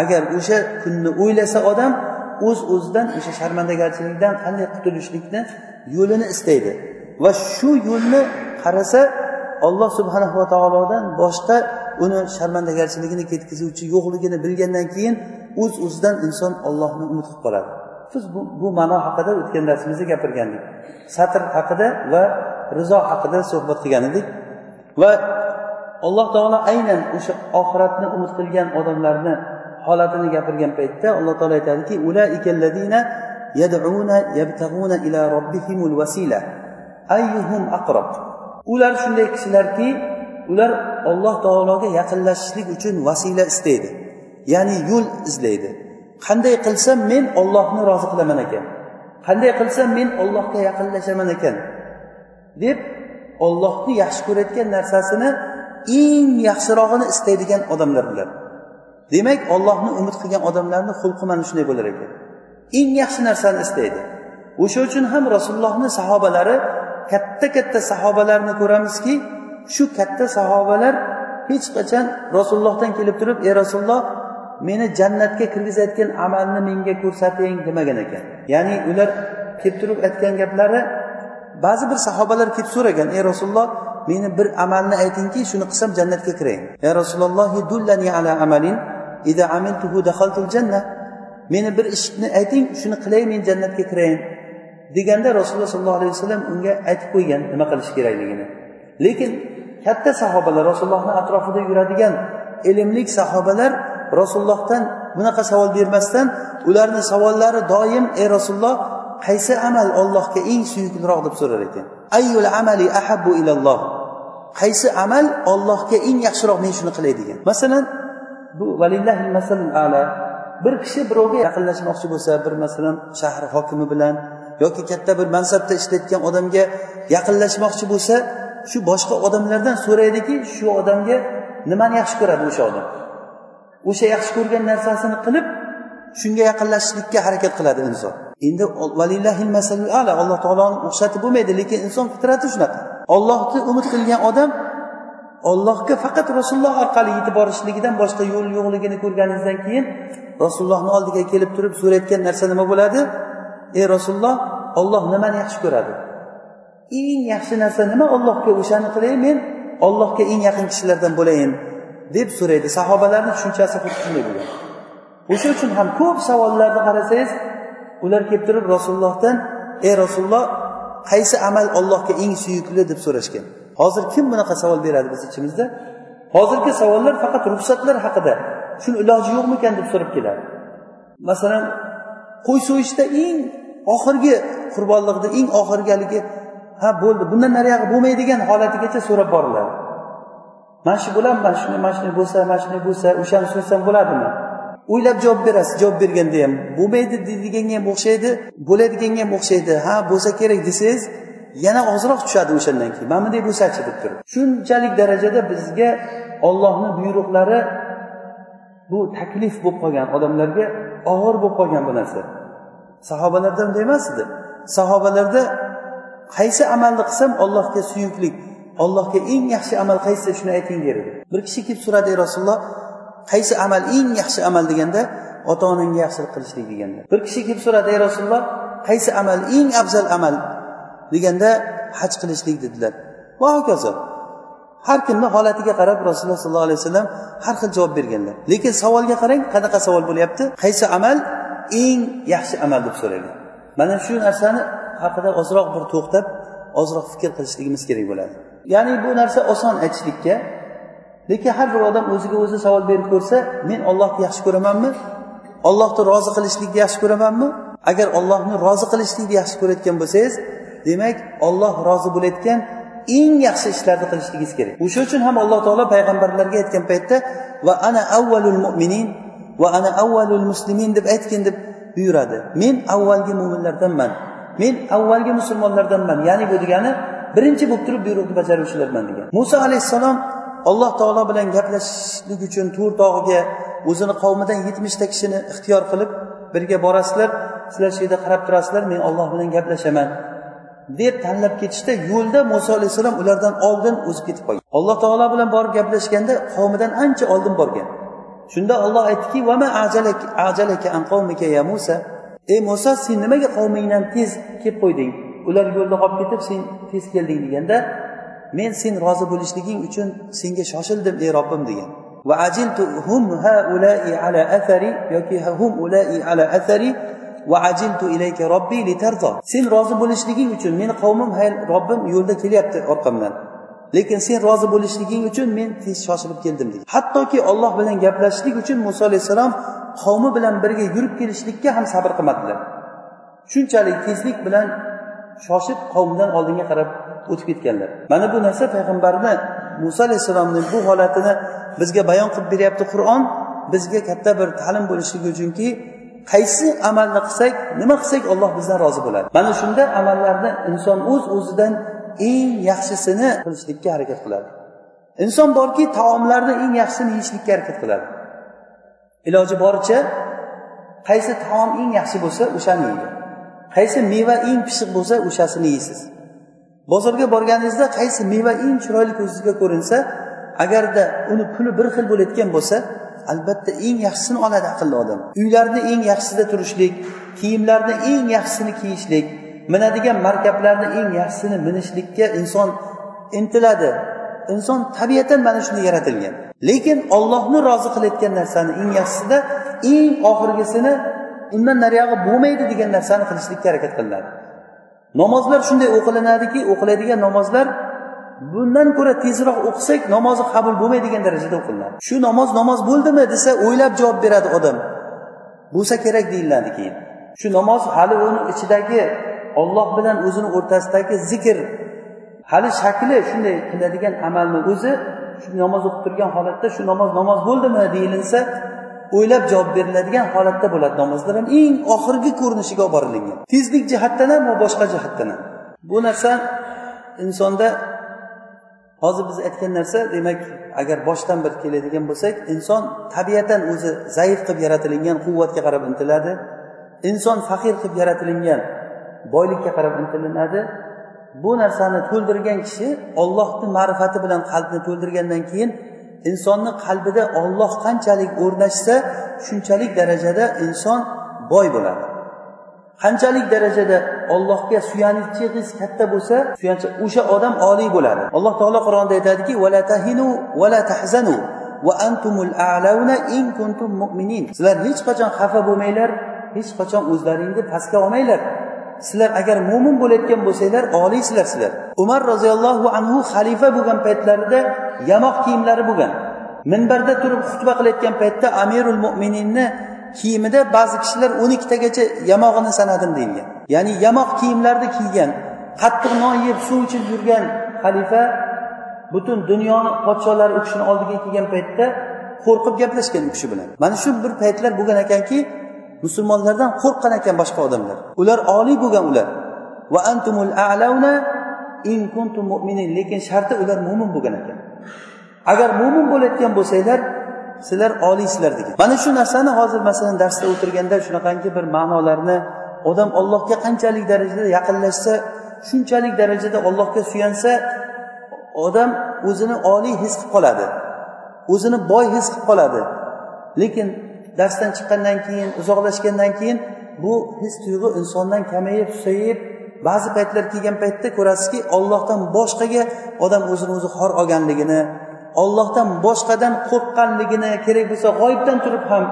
Agar o'sha kunni o'ylasa odam o'z uz o'zidan o'sha sharmandagarchilikdan qanday qutulishlikni yo'lini istaydi. Va shu yo'lni qarasa olloh subhanava taolodan boshqa uni sharmandagarchiligini ketkazuvchi yo'qligini bilgandan keyin o'z uz o'zidan inson ollohni umid qilib qoladi. Biz bu, bu ma'no haqida o'tgan darsimizda gapirgandik. Satr haqida va rizo haqida suhbat qilgan edik. Va alloh taolo aynan o'sha oxiratni umid qilgan odamlarni holatini gapirgan paytda alloh taolo aytadiki ular shunday kishilarki ular olloh taologa yaqinlashishlik uchun vasila istaydi. Ya'ni yo'l izlaydi. Qanday qilsam men ollohni rozi qilaman ekan? Qanday qilsam men ollohga yaqinlashaman ekan? deb ollohni yaxshi ko'rayotgan narsasini eng yaxshirog'ini istaydigan odamlar bular. Demak ollohni umid qilgan odamlarni xulqi mana shunday bo'lar ekan. Eng yaxshi narsani istaydi. O'sha uchun ham rasulullohni sahobalari katta katta sahobalarni ko'ramizki shu katta sahobalar hech qachon rasulullohdan kelib turib ey rasululloh meni jannatga kirgizayotgan amalni menga ko'rsating demagan ekan. Ya'ni ular kelib turib aytgan gaplari ba'zi bir sahobalar kelib so'ragan ey rasululloh meni bir amalni aytingki shuni qilsam jannatga kiray ya rasululloh dullani ala amalin ida amiltuhu dakhaltul janna. Meni bir ishni ayting shuni qilay men jannatga kirayin deganda rasululloh sollallohu alayhi vasallam unga aytib qo'ygan nima qilish kerakligini. Lekin katta sahobalar rasulullohni atrofida yuradigan ilmli sahobalar rasulullohdan bunaqa savol bermasdan ularni savollari doim ey rasululloh qaysi amal ollohga eng suyukliroq? deb so'rar ekan. Ayyul amali ahabbu ilalloh. Qaysi amal ollohga eng yaxshiroq men shuni qilay degan. Masalan bu valillahi ala. Bir kishi birovga yaqinlashmoqchi bo'lsa bir masalan shahar hokimi bilan yoki katta bir mansabda ishlayotgan odamga yaqinlashmoqchi bo'lsa shu boshqa odamlardan so'raydiki shu odamga nimani yaxshi ko'radi o'sha odam? O'sha yaxshi ko'rgan narsasini qilib shunga yaqinlashishlikka harakat qiladi inson. Endi ala alloh taoloni o'xshatib bo'lmaydi lekin inson fitrati shunaqa. Ollohni umid qilgan odam ollohga faqat rasululloh orqali yetib borishligidan boshqa yo'l yo'qligini ko'rganingizdan keyin rasulullohni oldiga kelib turib so'rayotgan narsa nima bo'ladi? Ey rasululloh olloh nimani yaxshi ko'radi? Eng yaxshi narsa nima? Ollohga o'shani qilay men ollohga eng yaqin kishilardan bo'layin deb so'raydi. Sahobalarni tushunchasi xuddi shunday bo'lgan. O'sha uchun ham ko'p savollarni qarasangiz ular kelib turib rasulullohdan ey rasululloh qaysi amal ollohga eng suyukli? deb so'rashgan. Hozir kim bunaqa savol beradi biz ichimizda? Hozirgi savollar faqat ruxsatlar haqida. Shuni iloji yo'qmikan deb so'rab keladi. Masalan qo'y so'yishda eng oxirgi qurbonliqni eng oxirgi haligi ha bo'ldi bundan nariyog'i bo'lmaydigan holatigacha so'rab boriladi mana shu bo'ladimi? Mana shunday mana shunday bo'lsa mana shunday bo'lsa o'shani so'ysam bo'ladimi? O'ylab javob berasiz javob berganda ham bo'lmaydi deydiganga ham o'xshaydi bo'ladiganga ham o'xshaydi ha bo'lsa kerak desangiz yana ozroq tushadi o'shandan keyin. Mana bunday bo'lsachi deb turib. Shunchalik darajada bizga ollohni buyruqlari bu taklif bo'lib qolgan odamlarga og'ir bo'lib qolgan bu narsa. Sahobalarda unday emas edi. Sahobalarda qaysi amalni qilsam ollohga suyuklik ollohga eng yaxshi amal qaysi shuni ayting der edi. Bir kishi kelib so'radi ey rasululloh qaysi amal eng yaxshi amal deganda ota onangga yaxshilik qilishlik deganda. Bir kishi kelib so'radi ey rasululloh qaysi amal eng afzal amal deganda haj qilishlik? dedilar. Va hokazo har kimni holatiga qarab rasululloh sollallohu alayhi vasallam har xil javob berganlar. Lekin savolga qarang qanaqa savol bo'lyapti? Qaysi amal eng yaxshi amal deb so'ragan mana shu narsani haqida ozroq bir to'xtab ozroq fikr qilishligimiz kerak bo'ladi. Ya'ni bu narsa oson aytishlikka lekin har bir odam o'ziga o'zi savol berib ko'rsa men ollohni yaxshi ko'ramanmi? Ollohni rozi qilishlikni yaxshi ko'ramanmi? Agar ollohni rozi qilishlikni yaxshi ko'rayotgan bo'lsangiz demak olloh rozi bo'layotgan eng yaxshi ishlarni qilishligingiz kerak. O'sha uchun ham alloh taolo payg'ambarlarga aytgan paytda va ana avvalul mo'minin va ana avvalul muslimin deb aytgin deb buyuradi. Men avvalgi mo'minlardanman men avvalgi musulmonlardanman. Ya'ni bu degani birinchi bo'lib turib buyruqni bajaruvchilarman degan. Muso alayhissalom alloh taolo bilan gaplashishlik uchun tur tog'iga o'zini qavmidan yetmishta kishini ixtiyor qilib birga borasizlar sizlar shu yerda qarab turasizlar men olloh bilan gaplashaman deb tanlab ketishda yo'lda muso alayhissalom ulardan oldin o'zib ketib qolgan. Alloh taolo bilan borib gaplashganda qavmidan ancha oldin borgan. Shunda olloh aytdiki ey muso sen nimaga qavmingdan tez kelib qo'yding? Ular yo'lda qolib ketib sen tez kelding deganda men sen rozi bo'lishliging uchun senga shoshildim ey robbim degan. Hum ala athari yoki hum ala athari ilayka robbi sen rozi bo'lishliging uchun meni qavmim hay robbim yo'lda kelyapti orqamdan. Lekin sen rozi bo'lishliging uchun men tez shoshilib keldim deydi hattoki olloh bilan gaplashishlik uchun muso alayhissalom qavmi bilan birga yurib kelishlikka ham sabr qilmadilar. Shunchalik tezlik bilan shoshib qavmdan oldinga qarab o'tib ketganlar. Mana bu narsa payg'ambarni muso alayhissalomni bu holatini bizga bayon qilib beryapti qur'on. Bizga katta bir ta'lim bo'lishligi uchunki qaysi amalni qilsak nima qilsak olloh bizdan rozi bo'ladi. Mana shunda amallarni inson o'z uz o'zidan eng yaxshisini qilishlikka harakat qiladi. Inson borki taomlarni eng yaxshisini yeyishlikka harakat qiladi. Iloji boricha qaysi taom eng yaxshi bo'lsa o'shani yeydi. Qaysi meva eng pishiq bo'lsa o'shasini yeysiz. Bozorga borganingizda qaysi meva eng chiroyli ko'zingizga ko'rinsa agarda uni puli bir xil bo'layotgan bo'lsa albatta eng yaxshisini oladi aqlli odam. Uylarni eng yaxshisida turishlik kiyimlarni eng yaxshisini kiyishlik minadigan markablarni eng yaxshisini minishlikka inson intiladi. Inson tabiatan mana shunday yaratilgan. Lekin ollohni rozi qilayotgan narsani eng yaxshisida eng oxirgisini undan nariyog'i bo'lmaydi degan narsani qilishlikka harakat qilinadi. Namozlar shunday o'qilinadiki o'qiladigan namozlar bundan ko'ra tezroq o'qisak namozi qabul bo'lmaydigan darajada o'qilinadi. Shu namoz namoz bo'ldimi desa o'ylab javob beradi odam. Bo'lsa kerak deyiladi keyin. Shu namoz hali uni ichidagi olloh bilan o'zini o'rtasidagi zikr hali shakli shunday qiladigan amalni o'zi shu namoz o'qib turgan holatda shu namoz namoz bo'ldimi deyilinsa o'ylab javob beriladigan holatda bo'ladi namozlar ham eng oxirgi ko'rinishiga olib borilingan tezlik jihatdan ham va boshqa jihatdan ham. Bu narsa insonda hozir biz aytgan narsa demak agar boshdan bir keladigan bo'lsak inson tabiatan o'zi zaif qilib yaratilingan quvvatga qarab intiladi. Inson faqir qilib yaratilingan boylikka qarab intilinadi. Bu narsani to'ldirgan kishi ollohni ma'rifati bilan qalbni to'ldirgandan keyin insonni qalbida olloh qanchalik o'rnashsa shunchalik darajada inson boy bo'ladi. Qanchalik darajada ollohga suyanchingiz katta bo'lsa suyanchi o'sha odam oliy bo'ladi. Alloh taolo qur'onda aytadiki vala tahinu vala tahzanu va antumul a'launa in kuntum mu'minin. Sizlar hech qachon xafa bo'lmanglar hech qachon o'zlaringni pastga olmanglar. Sizlar agar mo'min bo'layotgan bo'lsanglar oliysizlar sizlar. Umar roziyallohu anhu xalifa bo'lgan paytlarida yamoq kiyimlari bo'lgan. Minbarda turib xutba qilayotgan paytda amirul mo'mininni kiyimida ba'zi kishilar o'n ikkitagacha yamog'ini sanadim deyilgan. Ya'ni yamoq kiyimlarni kiygan qattiq non yeb suv ichib yurgan xalifa butun dunyoni podsholari u kishini oldiga kelgan paytda qo'rqib gaplashgan u kishi bilan. Mana shu bir paytlar bo'lgan ekanki musulmonlardan qo'rqqan ekan boshqa odamlar. Ular oliy bo'lgan ular. Va antumul a'launa in kuntum mu'minin. Lekin sharti ular mo'min bo'lgan ekan. Agar mo'min bo'layotgan bo'lsanglar sizlar oliysizlar degan. Mana shu narsani hozir masalan darsda o'tirganda shunaqangi bir ma'nolarni odam ollohga qanchalik darajada yaqinlashsa shunchalik darajada ollohga suyansa odam o'zini oliy his qilib qoladi. O'zini boy his qilib qoladi. Lekin darsdan chiqqandan keyin uzoqlashgandan keyin bu his tuyg'u insondan kamayib susayib ba'zi paytlar kelgan paytda ko'rasizki ollohdan boshqaga odam o'zini o'zi xor olganligini ollohdan boshqadan qo'rqqanligini kerak bo'lsa g'oyibdan turib ham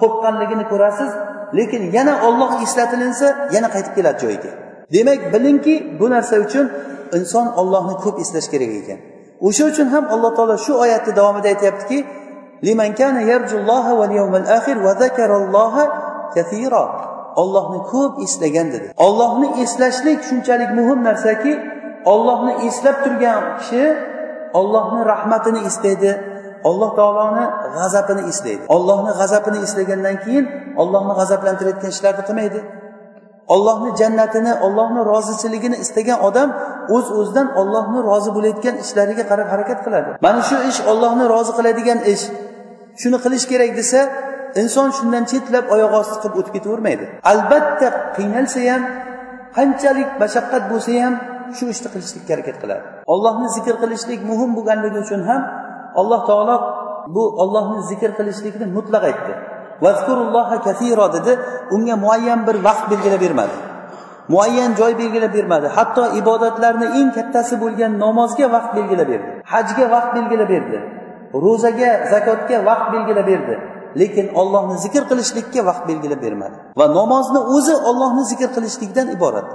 qo'rqqanligini ko'rasiz lekin yana olloh eslatilinsa yana qaytib keladi joyiga. Demak bilingki bu narsa uchun inson ollohni ko'p eslash kerak ekan. O'sha uchun ham alloh taolo shu oyatni davomida aytyaptiki ollohni ko'p eslagan dedi. Ollohni eslashlik shunchalik muhim narsaki ollohni eslab turgan kishi ollohni rahmatini eslaydi alloh taoloni g'azabini eslaydi ollohni g'azabini eslagandan keyin ollohni g'azablantirayotgan ishlarni qilmaydi. Ollohni jannatini ollohni rozichiligini istagan odam o'z uz o'zidan ollohni rozi bo'layotgan ishlariga qarab harakat qiladi. Mana shu ish ollohni rozi qiladigan ish. Shuni qilish kerak desa inson shundan chetlab oyoq osti qilib o'tib ketavermaydi. Albatta qiynalsa ham qanchalik mashaqqat bo'lsa ham shu ishni qilishlikka harakat qiladi. Ollohni zikr qilishlik muhim bo'lganligi uchun ham alloh taolo bu ollohni zikr qilishlikni mutlaq aytdi. Kasiro dedi. Unga muayyan bir vaqt belgilab bermadi. Muayyan joy belgilab bermadi. Hatto ibodatlarni eng kattasi bo'lgan namozga vaqt belgilab berdi. Hajga vaqt belgilab berdi. Ro'zaga zakotga vaqt belgilab berdi. Lekin ollohni zikr qilishlikka vaqt belgilab bermadi. Va namozni o'zi ollohni zikr qilishlikdan iborat.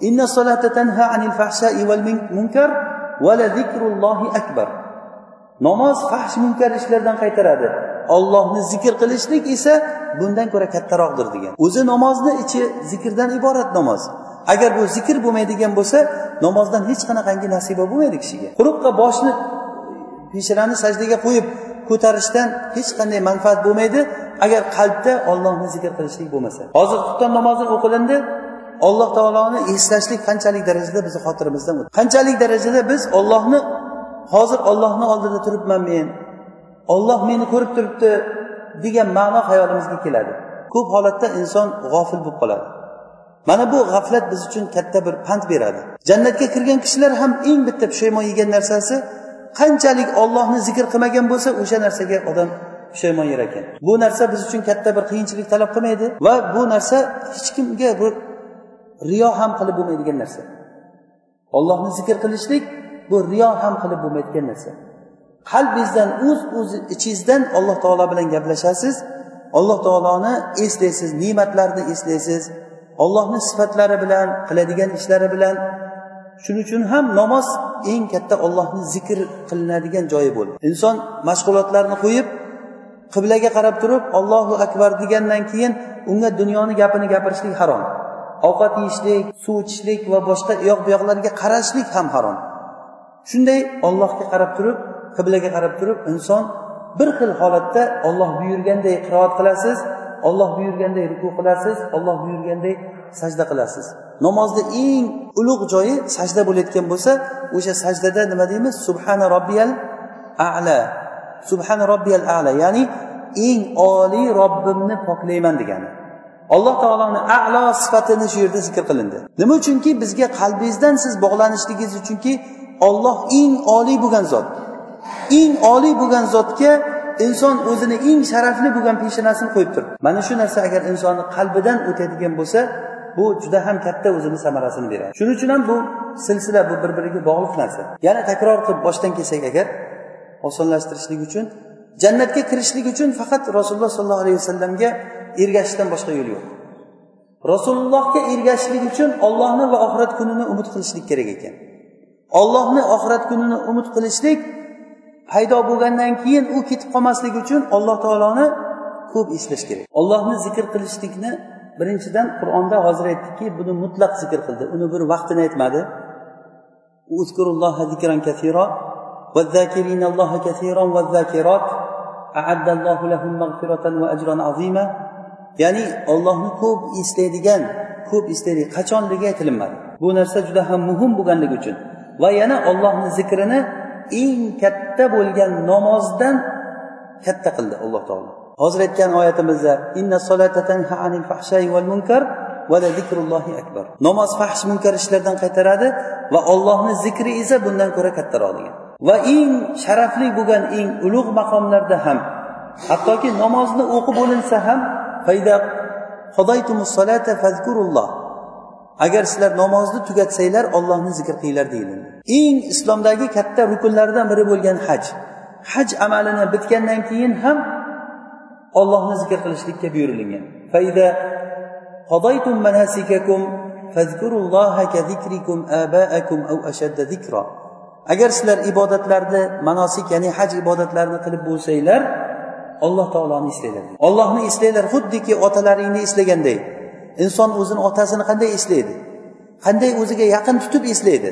Inna solata tanha anil fahshai val munkar va zikrullohi akbar. Namoz fahsh munkar ishlardan qaytaradi. Ollohni zikr qilishlik esa bundan ko'ra kattaroqdir degan. O'zi namozni ichi zikrdan iborat namoz. Agar bu zikr bo'lmaydigan bo'lsa namozdan hech qanaqangi nasiba bo'lmaydi kishiga. Quruqqa boshni peshonani sajdaga qo'yib ko'tarishdan hech qanday manfaat bo'lmaydi agar qalbda ollohni zikr qilishlik bo'lmasa. Hozir xufton namozi o'qilindi. Alloh taoloni eslashlik qanchalik darajada bizni xotirimizdan qanchalik darajada biz ollohni hozir ollohni oldida turibman men? Olloh meni ko'rib turibdi degan ma'no hayolimizga keladi. Ko'p holatda inson g'ofil bo'lib qoladi. Mana bu g'aflat biz uchun katta bir pand beradi. Jannatga kirgan kishilar ham eng bitta pushaymon yegan narsasi qanchalik ollohni zikr qilmagan bo'lsa o'sha narsaga odam pushaymon yer ekan. Bu narsa biz uchun katta bir qiyinchilik talab qilmaydi va bu narsa hech kimga bir riyo ham qilib bo'lmaydigan narsa. Ollohni zikr qilishlik bu riyo ham qilib bo'lmaydigan narsa. Qalbingizdan o'z o'z ichingizdan alloh taolo bilan gaplashasiz. Alloh taoloni eslaysiz ne'matlarini eslaysiz ollohni sifatlari bilan qiladigan ishlari bilan. Shuning uchun ham namoz eng katta ollohni zikr qilinadigan joyi bo'ldi. Inson mashg'ulotlarni qo'yib qiblaga qarab turib ollohu akbar degandan keyin unga dunyoni gapini gapirishlik harom. Ovqat yeyishlik suv ichishlik va boshqa u yoq bu yoqlarga qarashlik ham harom. Shunday ollohga qarab turib qiblaga qarab turib inson bir xil holatda olloh buyurganday qiroat qilasiz olloh buyurganday ruku qilasiz olloh buyurganday sajda qilasiz. Namozni eng ulug' joyi sajda bo'layotgan bo'lsa o'sha sajdada nima deymiz? Subhana robbiyal ala. Subhana robbiyal ala ya'ni eng oliy robbimni poklayman degani. Alloh taoloni alo sifatini shu yerda zikr qilindi. Nima uchunki bizga qalbingizdan siz bog'lanishligingiz uchunki olloh eng oliy bo'lgan zot. Eng oliy bo'lgan zotga inson o'zini eng sharafli bo'lgan peshonasini qo'yib turibdi. Mana shu narsa agar insonni qalbidan o'tadigan bo'lsa bu juda ham katta o'zini samarasini beradi. Shuning uchun ham bu silsila bu bir biriga bog'liq narsa. Yana takror qilib boshdan kelsak agar osonlashtirishlik uchun jannatga kirishlik uchun faqat rasululloh sollallohu alayhi vasallamga ergashishdan boshqa yo'l yo'q. Rasulullohga ergashishlik uchun ollohni va oxirat kunini umid qilishlik kerak ekan. Ollohni oxirat kunini umid qilishlik paydo bo'lgandan keyin u ketib qolmasligi uchun alloh taoloni ko'p eslash kerak ollohni zikr qilishlikni birinchidan qur'onda hozir aytdikki buni mutlaq zikr qildi uni bir vaqtini aytmadi والذاكرين الله كثيرا والذاكرات أعد الله لهم مغفرة وأجرا عظيما ya'ni ollohni ko'p eslaydigan ko'p eslaydi qachonligi aytilinmadi bu narsa juda ham muhim bo'lganligi uchun va yana ollohni zikrini eng katta bo'lgan namozdan katta qildi alloh taolo. Hozir aytgan oyatimizda namoz fahsh munkar ishlardan qaytaradi va ollohni zikri esa bundan ko'ra kattaroq degan. Va eng sharafli bo'lgan eng ulug' maqomlarda ham hattoki namozni o'qib bo'linsa ham agar sizlar namozni tugatsanglar ollohni zikr qilinglar deyiladi. Eng islomdagi katta rukunlardan biri bo'lgan haj. Haj amalini bitgandan keyin ham ollohni zikr qilishlikka buyurilgan. Agar sizlar ibodatlarni manosik ya'ni haj ibodatlarini qilib bo'lsanglar alloh taoloni eslanglar ollohni eslanglar xuddiki otalaringni eslaganday inson o'zini otasini qanday eslaydi? Qanday o'ziga yaqin tutib eslaydi?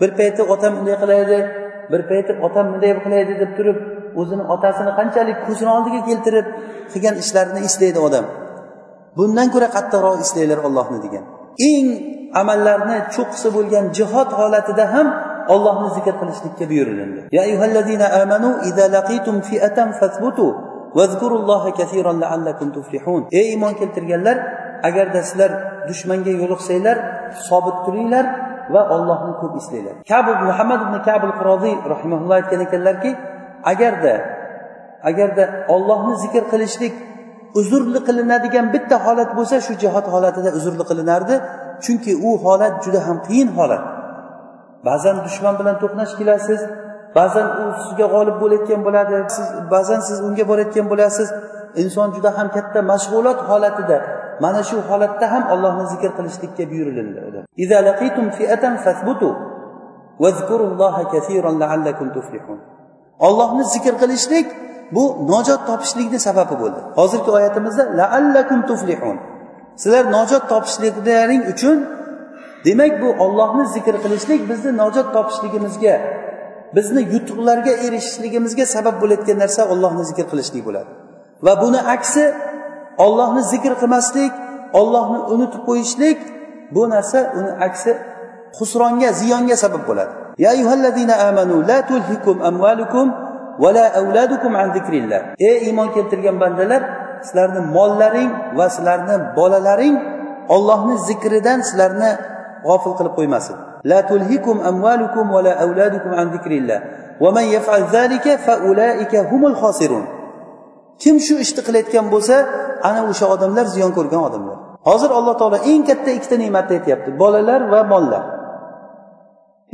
Bir payti otam bunday qiladi bir payti otam bunday qiladi deb turib o'zini otasini qanchalik ko'zini oldiga keltirib qilgan ishlarini eslaydi odam. Bundan ko'ra qattiqroq eslanglar ollohni degan. Eng amallarni cho'qqisi bo'lgan jihod holatida ham ollohni zikr qilishlikka buyurilindi. Ya ayyuhallazina amanu idza laqitum fi'atan fathbutu ey iymon keltirganlar agarda sizlar dushmanga yo'liqsanglar sobit turinglar va ollohni ko'p eslanglar. Kabi muhammad ibn kabul qiroziy rahimaulloh aytgan ekanlarki agarda agarda ollohni zikr qilishlik uzrli qilinadigan bitta holat bo'lsa shu jihod holatida uzrli qilinardi. Chunki u holat juda ham qiyin holat. Ba'zan dushman bilan to'qnash kelasiz ba'zan u sizga g'olib bo'layotgan bo'ladi siz ba'zan siz unga borayotgan bo'lasiz. Inson juda ham katta mashg'ulot holatida mana shu holatda ham ollohni zikr qilishlikka buyurilindi ollohni zikr qilishlik bu najot topishlikni sababi bo'ldi. Hozirgi oyatimizda laallakum tuflihun. Sizlar najot topishliklaring uchun demak bu ollohni zikr qilishlik bizni najot topishligimizga bizni yutuqlarga erishishligimizga sabab bo'layotgan narsa ollohni zikr qilishlik bo'ladi. Va buni aksi ollohni zikr qilmaslik ollohni unutib qo'yishlik bu narsa uni aksi husronga ziyonga sabab bo'ladi ya ayyuhallazina amanu la tulhikum amwalukum va la auladukum an zikrillah ey iymon keltirgan bandalar sizlarni mollaring va sizlarni bolalaring ollohni zikridan sizlarni g'ofil qilib qo'ymasin لا تلهكم أموالكم ولا أولادكم عن ذكر الله ومن يفعل ذلك فأولئك هم الخاسرون Kim shu ishni qilayotgan bo'lsa ana o'sha odamlar ziyon ko'rgan odamlar. Hozir alloh taolo eng katta ikkita ne'matni aytyapti bolalar va mollar.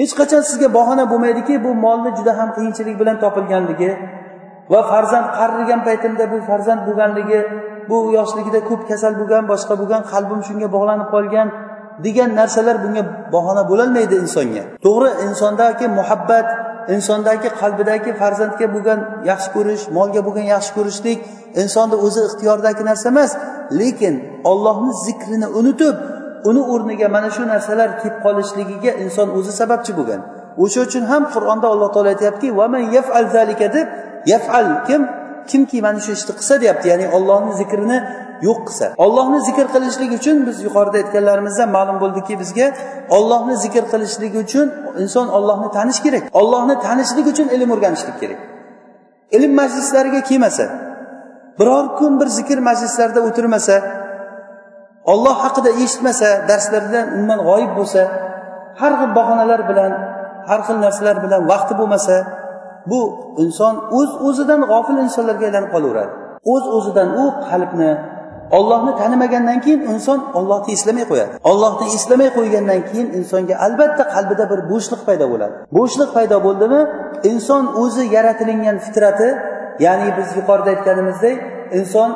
Hech qachon sizga bahona bo'lmaydiki bu molni juda ham qiyinchilik bilan topilganligi va farzand qarigan paytimda bu farzand bo'lganligi bu yoshligida ko'p kasal bo'lgan boshqa bo'lgan qalbim shunga bog'lanib qolgan degan narsalar bunga bahona bo'lolmaydi insonga. To'g'ri insondagi muhabbat insondagi qalbidagi farzandga bo'lgan yaxshi ko'rish molga bo'lgan yaxshi ko'rishlik insonni o'zi ixtiyoridagi narsa emas. Lekin ollohni zikrini unutib uni o'rniga mana shu narsalar kelib qolishligiga inson o'zi sababchi bo'lgan. O'sha uchun ham qur'onda alloh taolo aytyaptiki yaf'al zalika deb yaf'al kim kimki mana shu ishni qilsa deyapti. Ya'ni ollohni zikrini yo'q qilsa. Ollohni zikr qilishlik uchun biz yuqorida aytganlarimizdan ma'lum bo'ldiki bizga ollohni zikr qilishlik uchun inson ollohni tanish kerak. Ollohni tanishlik uchun ilm o'rganishlik kerak. Ilm majlislariga kelmasa biror kun bir zikr majlislarida o'tirmasa olloh haqida eshitmasa darslardan umuman g'oyib bo'lsa har xil bahonalar bilan har xil narsalar bilan vaqti bo'lmasa bu inson o'z o'zidan g'ofil insonlarga aylanib qolaveradi. O'z o'zidan u qalbni ollohni tanimagandan keyin inson ollohni eslamay qo'yadi. Ollohni eslamay qo'ygandan keyin insonga albatta qalbida bir bo'shliq paydo bo'ladi. Bo'shliq paydo bo'ldimi? Inson o'zi yaratilingan fitrati ya'ni biz yuqorida aytganimizdek inson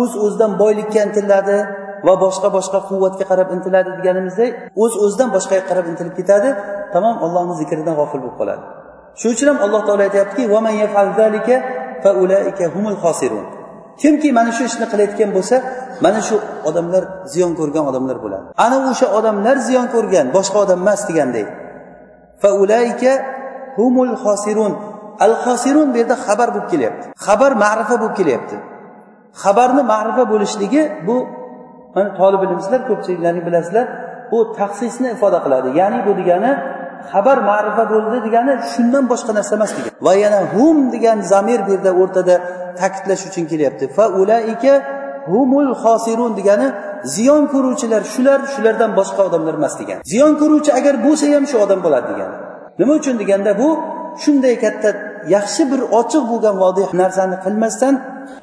o'z uz o'zidan boylikka intiladi va boshqa boshqa quvvatga qarab intiladi deganimizdek o'z uz o'zidan boshqaga qarab intilib ketadi tamom ollohni zikridan g'ofil bo'lib qoladi. Shuning uchun ham alloh taolo aytyaptiki kimki mana shu ishni qilayotgan bo'lsa mana shu odamlar ziyon ko'rgan odamlar bo'ladi. Ana o'sha odamlar ziyon ko'rgan boshqa odam emas deganday humul xosirun al xosirun bu yerda xabar bo'lib kelyapti. Xabar ma'rifa bo'lib kelyapti. Xabarni ma'rifa bo'lishligi bu mana tolib ilmsizlar ko'pchiliklaring bilasizlar bu taqsisni ifoda qiladi. Ya'ni bu degani xabar ma'rifa bo'ldi degani shundan boshqa narsa emas degan. Va yana hum degan zamir bu yerda o'rtada ta'kidlash uchun kelyapti. Fa ulaika humul xosirun degani ziyon ko'ruvchilar shular shulardan boshqa odamlar emas degan. Ziyon ko'ruvchi agar bo'lsa ham shu odam bo'ladi degani nima uchun deganda bu shunday katta yaxshi bir ochiq bo'lgan vodih narsani qilmasdan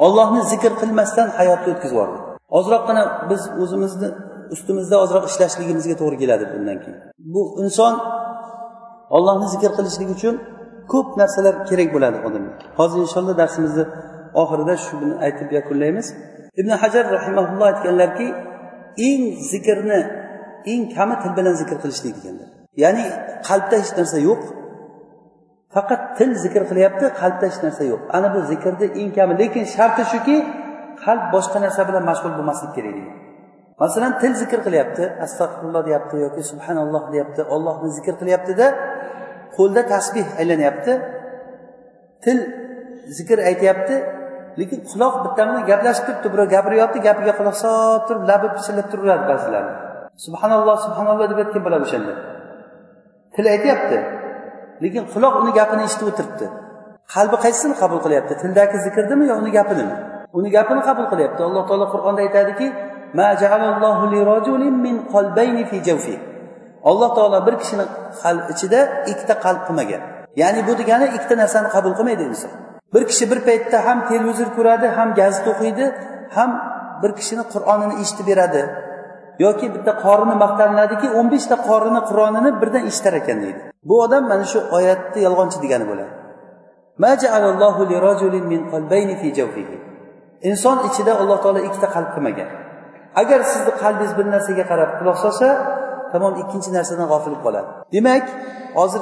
ollohni zikr qilmasdan hayotni o'tkazib yubordi. Ozroqgina biz o'zimizni ustimizda ozroq ishlashligimizga to'g'ri keladi bundan keyin. Bu inson ollohni zikr qilishlik uchun ko'p narsalar kerak bo'ladi odamga. Hozir inshaalloh darsimizni oxirida shuni aytib yakunlaymiz. Ibn hajar rahimaulloh aytganlarki eng zikrni eng kami til bilan zikr qilishlik deganlar ya'ni qalbda hech narsa yo'q faqat til zikr qilyapti qalbda hech narsa yo'q. Ana bu zikrni eng kami lekin sharti shuki qalb boshqa narsa bilan mashg'ul bo'lmaslik kerak degan masalan til zikr qilyapti astag'firulloh deyapti yoki subhanalloh deyapti ollohni zikr qilyaptida qo'lda tasbeh aylanyapti. Til zikr aytyapti lekin quloq bitta bilan gaplashib turibdi birov gapiryapti gapiga quloq solib turib labi pichirlab turaveradi ba'zilarni subhanalloh subhanalloh deb aytgan bo'ladi o'shanda. Til aytyapti lekin quloq uni gapini eshitib o'tiribdi. Qalbi qaysisini qabul qilyapti? Tildagi zikrdimi yo uni gapinimi? Uni gapini qabul qilyapti. Alloh taolo qur'onda aytadiki alloh taolo bir kishini ichida ikkita qalb qilmagan. Ya'ni bu degani ikkita narsani qabul qilmaydi inson. Bir kishi bir paytda ham televizor ko'radi ham gazeta o'qiydi ham bir kishini qur'onini eshitib beradi. Yoki bitta qorini maqtaniladiki o'n beshta qorini qur'onini birdan eshitar ekan deydi. Bu odam mana shu oyatni yolg'onchi degani bo'ladi. Inson ichida alloh taolo ikkita qalb qilmagan. Agar sizni qalbingiz bir narsaga qarab quloq solsa tamom ikkinchi narsadan g'ofil qoladi. Demak hozir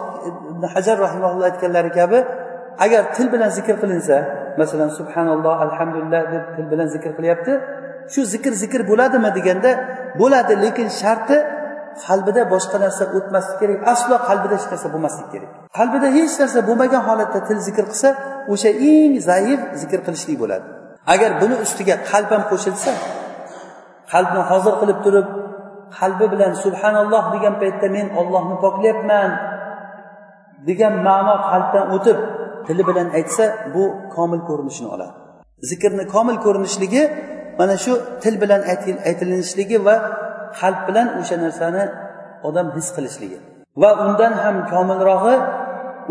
ibn hajar rahimaulloh aytganlari kabi agar til bilan zikr qilinsa masalan subhanalloh alhamdulillah deb til bilan zikr qilyapti shu zikr zikr bo'ladimi deganda bo'ladi lekin sharti qalbida boshqa narsa o'tmasligi kerak aslo qalbida hech narsa bo'lmasligi kerak. Qalbida hech narsa bo'lmagan holatda til zikr qilsa o'sha eng zaif zikr qilishlik bo'ladi. Agar buni ustiga qalb ham qo'shilsa qalbni hozir qilib turib qalbi bilan subhanalloh degan paytda men ollohni poklayapman degan ma'no qalbdan o'tib tili bilan aytsa bu komil ko'rinishini oladi. Zikrni komil ko'rinishligi mana shu til bilan aytilinishligi va qalb bilan o'sha narsani odam his qilishligi va undan ham komilrog'i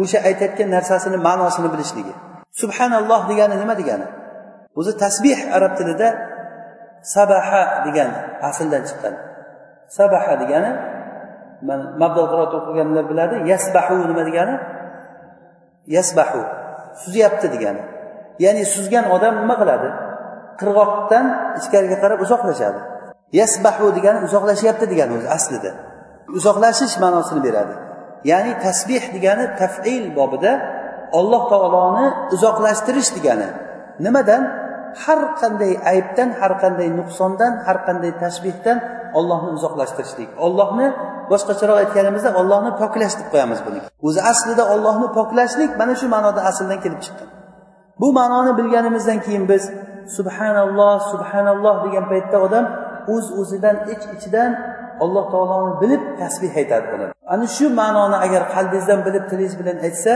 o'sha aytayotgan narsasini ma'nosini bilishligi. Subhanalloh degani nima degani? O'zi tasbih arab tilida sabaha degan asldan chiqqan. Sabaha degani mana mabdal qiroat o'qiganlar biladi yasbahu nima degani? Yasbahu suzyapti degani. Ya'ni suzgan odam nima qiladi? Qirg'oqdan ichkariga qarab uzoqlashadi. Yasbahu degani uzoqlashyapti degani o'zi aslida. Uzoqlashish ma'nosini beradi. Ya'ni tasbeh degani tafil bobida olloh taoloni uzoqlashtirish degani. Nimadan? Har qanday aybdan har qanday nuqsondan har qanday tashbihdan ollohni uzoqlashtirishlik. Ollohni boshqacharoq aytganimizda ollohni poklash deb qo'yamiz buni. O'zi aslida ollohni poklashlik mana shu ma'noda asldan kelib chiqqan. Bu ma'noni bilganimizdan keyin biz subhanalloh subhanalloh degan paytda odam o'z uz o'zidan ich iç ichidan alloh taoloni bilib tasbeh aytadi odam ana shu ma'noni agar qalbingizdan bilib tilingiz bilan aytsa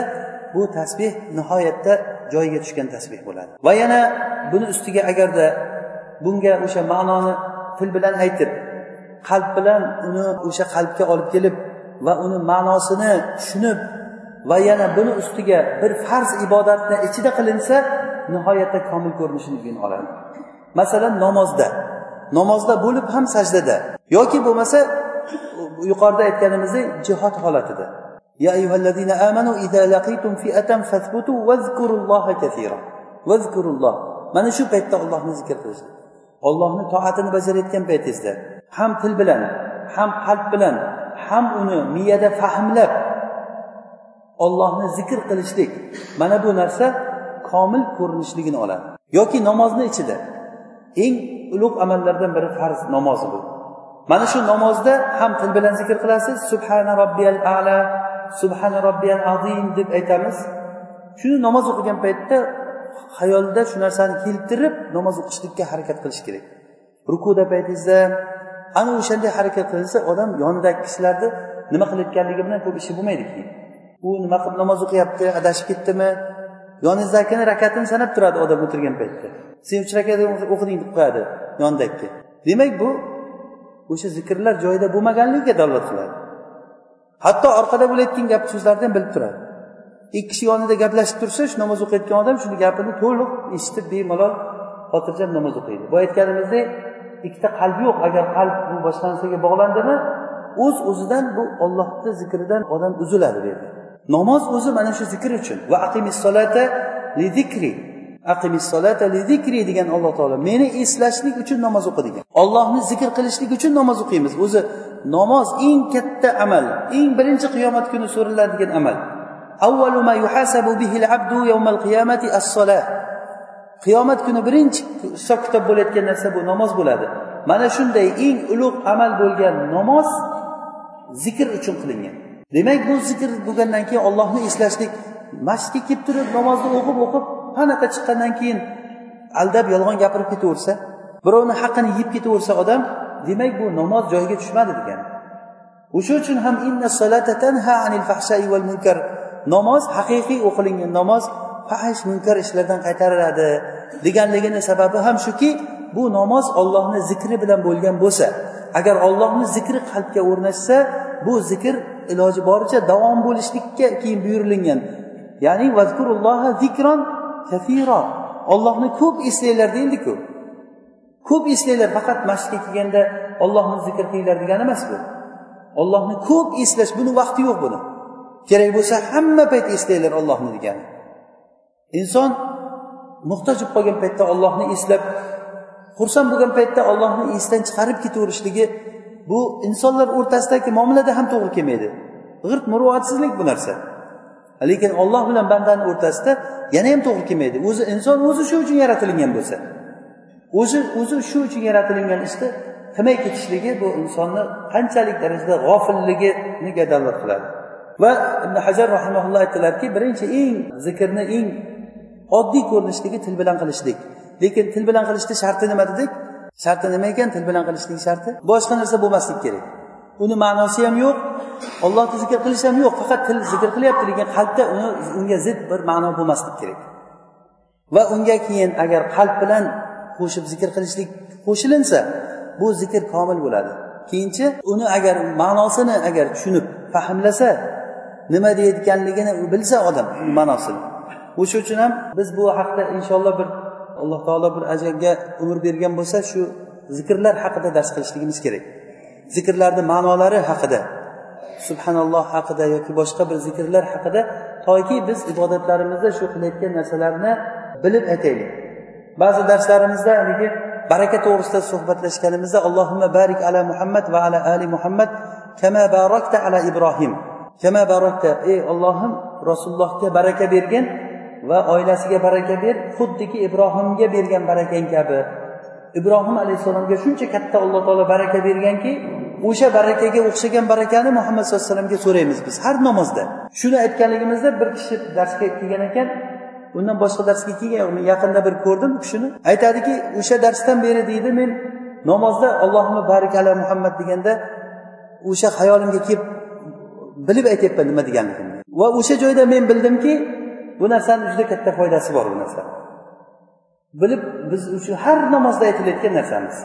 bu tasbeh nihoyatda joyiga tushgan tasbeh bo'ladi. Va yana buni ustiga agarda bunga o'sha ma'noni til bilan aytib qalb bilan uni o'sha qalbga olib kelib va uni ma'nosini tushunib va yana buni ustiga bir farz ibodatni ichida qilinsa nihoyatda komil ko'rinishini oladi. Masalan namozda. Namozda bo'lib ham sajdada yoki bo'lmasa yuqorida aytganimizdek jihod holatida يا أيها الذين آمنوا إذا لقيتم فئة فاثبتوا واذكروا الله كثيرا واذكروا الله mana shu paytda ollohni zikr qilish ollohni toatini bajarayotgan paytingizda ham til bilan ham qalb bilan ham uni miyada fahmlab ollohni zikr qilishlik mana bu narsa komil ko'rinishligini oladi yoki namozni ichida eng ulug' amallardan biri farz namozi bu mana shu namozda ham til bilan zikr qilasiz subhana robbiyal ala subhana robbiyal azim deb aytamiz. Shuni namoz o'qigan paytda xayolda shu narsani keltirib namoz o'qishlikka harakat qilish kerak. Rukuda paytingizda ana o'shanday harakat qilinsa odam yonidagi kishilarni nima qilayotganligi bilan ko'p ishi bo'lmaydi keyin u nima qilib namoz o'qiyapti adashib ketdimi? Yoningizdagini rakatini sanab turadi odam o'tirgan paytda. Sen uch rakat o'qiding deb qo'yadi yonidagi. Demak bu o'sha zikrlar joyida bo'lmaganligiga dalolat qiladi. Hatto orqada bo'layotgan gap so'zlarni ham bilib turadi. Ikki kishi yonida gaplashib tursa shu namoz o'qiyotgan odam shuni gapini to'liq eshitib bemalol xotirjam namoz o'qiydi. Bu aytganimizdek ikkita qalb yo'q. Agar qalb bu boshqa narsaga bog'landimi o'z o'zidan bu ollohni zikridan odam uziladi bu yerda. Namoz o'zi mana shu zikr uchun. Va aqimissolata li zikri. Solata li zikri degan alloh taolo meni eslashlik uchun namoz o'qi degan ollohni zikr qilishlik uchun namoz o'qiymiz. O'zi namoz eng katta amal eng birinchi qiyomat kuni so'raladigan amal. Avvalu ma yuhasabu bihil abdu yawmal qiyamati as-solah qiyomat kuni birinchi hisob kitob bo'layotgan narsa bu namoz bo'ladi. Mana shunday eng ulug' amal bo'lgan namoz zikr uchun qilingan. Demak bu zikr bo'lgandan keyin ollohni eslashlik masjidga kelib turib namozni o'qib o'qib panaqa chiqqandan keyin aldab yolg'on gapirib ketaversa birovni haqqini yeb ketaversa odam demak bu namoz joyiga tushmadi degani o'sha uchun ham inna tanha anil fahshai val munkar. Namoz haqiqiy o'qilingan namoz fahish munkar ishlardan qaytariladi deganligini sababi ham shuki bu namoz ollohni zikri bilan bo'lgan bo'lsa agar ollohni zikri qalbga o'rnashsa bu zikr iloji boricha davom bo'lishlikka keyin buyurilgan ya'ni vazkurulloha zikron kafiro ollohni ko'p eslanglar deyildiku ko'p eslanglar faqat masjidga kelganda ollohni zikr qilinglar degani emas bu. Ollohni ko'p eslash buni vaqti yo'q buni. Kerak bo'lsa hamma payt eslanglar ollohni degani. Inson muhtoj bo'lib qolgan paytda ollohni eslab xursand bo'lgan paytda ollohni esdan chiqarib ketaverishligi bu insonlar o'rtasidagi muomalada ham to'g'ri kelmaydi. G'irt muruvatsizlik bu narsa. Lekin olloh bilan bandani o'rtasida yana ham to'g'ri kelmaydi. O'zi inson o'zi shu uchun yaratilgan bo'lsa. O'zi o'zi shu uchun yaratilgan ishni qilmay ketishligi bu insonni qanchalik darajada g'ofilligiga dalolat qiladi. Va ibn hajar rahimaulloh aytdilarki birinchi eng zikrni eng oddiy ko'rinishdagi til bilan qilishlik. Lekin til bilan qilishni sharti nima dedik? Sharti nima ekan? Til bilan qilishlik sharti? Boshqa narsa bo'lmasligi kerak. Uni ma'nosi ham yo'q ollohni zikr qilish ham yo'q. Faqat til zikr qilyapti lekin qalbda uni unga zid bir ma'no bo'lmasligi kerak. Va unga keyin agar qalb bilan qo'shib zikr qilishlik qo'shilinsa bu zikr komil bo'ladi. Keyinchi uni agar ma'nosini agar tushunib fahmlasa nima deyayotganligini bilsa odam ma'nosini. O'sha uchun ham biz bu haqda inshaalloh bir alloh taolo bir ajalga umr bergan bo'lsa shu zikrlar haqida dars qilishligimiz kerak. Zikrlarni ma'nolari haqida subhanalloh haqida yoki boshqa bir zikrlar haqida toki biz ibodatlarimizda shu qilayotgan narsalarni bilib aytaylik. Ba'zi darslarimizda haligi baraka to'g'risida suhbatlashganimizda allohimma barik ala muhammad va ala ali muhammad kama barakta ala ibrohim. Kama barakta ey ollohim rasulullohga baraka bergin va oilasiga baraka ber xuddiki ibrohimga bergan barakang kabi. Ibrohim alayhissalomga shuncha katta alloh taolo baraka berganki o'sha barakaga o'xshagan barakani muhammad sallallohu alayhi vasallamga so'raymiz biz har namozda. Shuni aytganligimizda bir kishi darsga kelgan ekan undan boshqa darsga kelgan yo'q yaqinda bir ko'rdim u kishini. Aytadiki o'sha darsdan beri deydi men namozda allohimma barik ala muhammad deganda o'sha hayolimga kelib bilib aytyapman nima deganligimni va o'sha joyda men bildimki bu narsani juda katta foydasi bor bu narsa bilib biz uchun har namozda aytilayotgan narsamiz.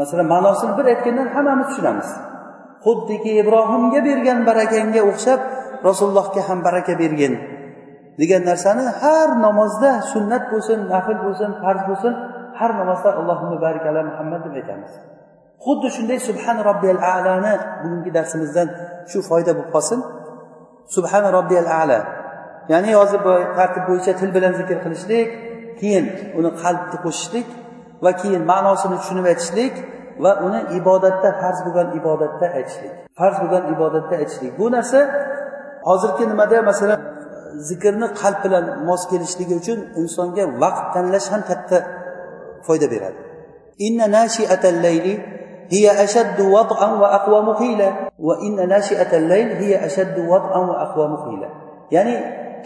Masalan ma'nosini bir aytgandan hammamiz tushunamiz. Xuddiki ibrohimga bergan barakangga o'xshab rasulullohga ham baraka bergin. Degan narsani har namozda sunnat bo'lsin nafl bo'lsin farz bo'lsin har namozda allohimma barik ala muhammad deb aytamiz. Xuddi shunday subhan robbiyal alani bugungi darsimizdan shu foyda bo'lib qolsin. Subhan robbiyal ala. Ya'ni hozir tartib bo'yicha til bilan zikr qilishlik keyin uni qalbni qo'shishlik va keyin ma'nosini tushunib aytishlik va uni ibodatda farz bo'lgan ibodatda aytishlik. Farz bo'lgan ibodatda aytishlik. Bu narsa hozirgi nimada masalan zikrni qalb bilan mos kelishligi uchun insonga vaqt tanlash ham katta foyda beradi. Inna nashiatal layli hiya ashaddu wad'an wa aqwa qila wa inna nashiatal layl hiya ashaddu wad'an wa aqwa qila ya'ni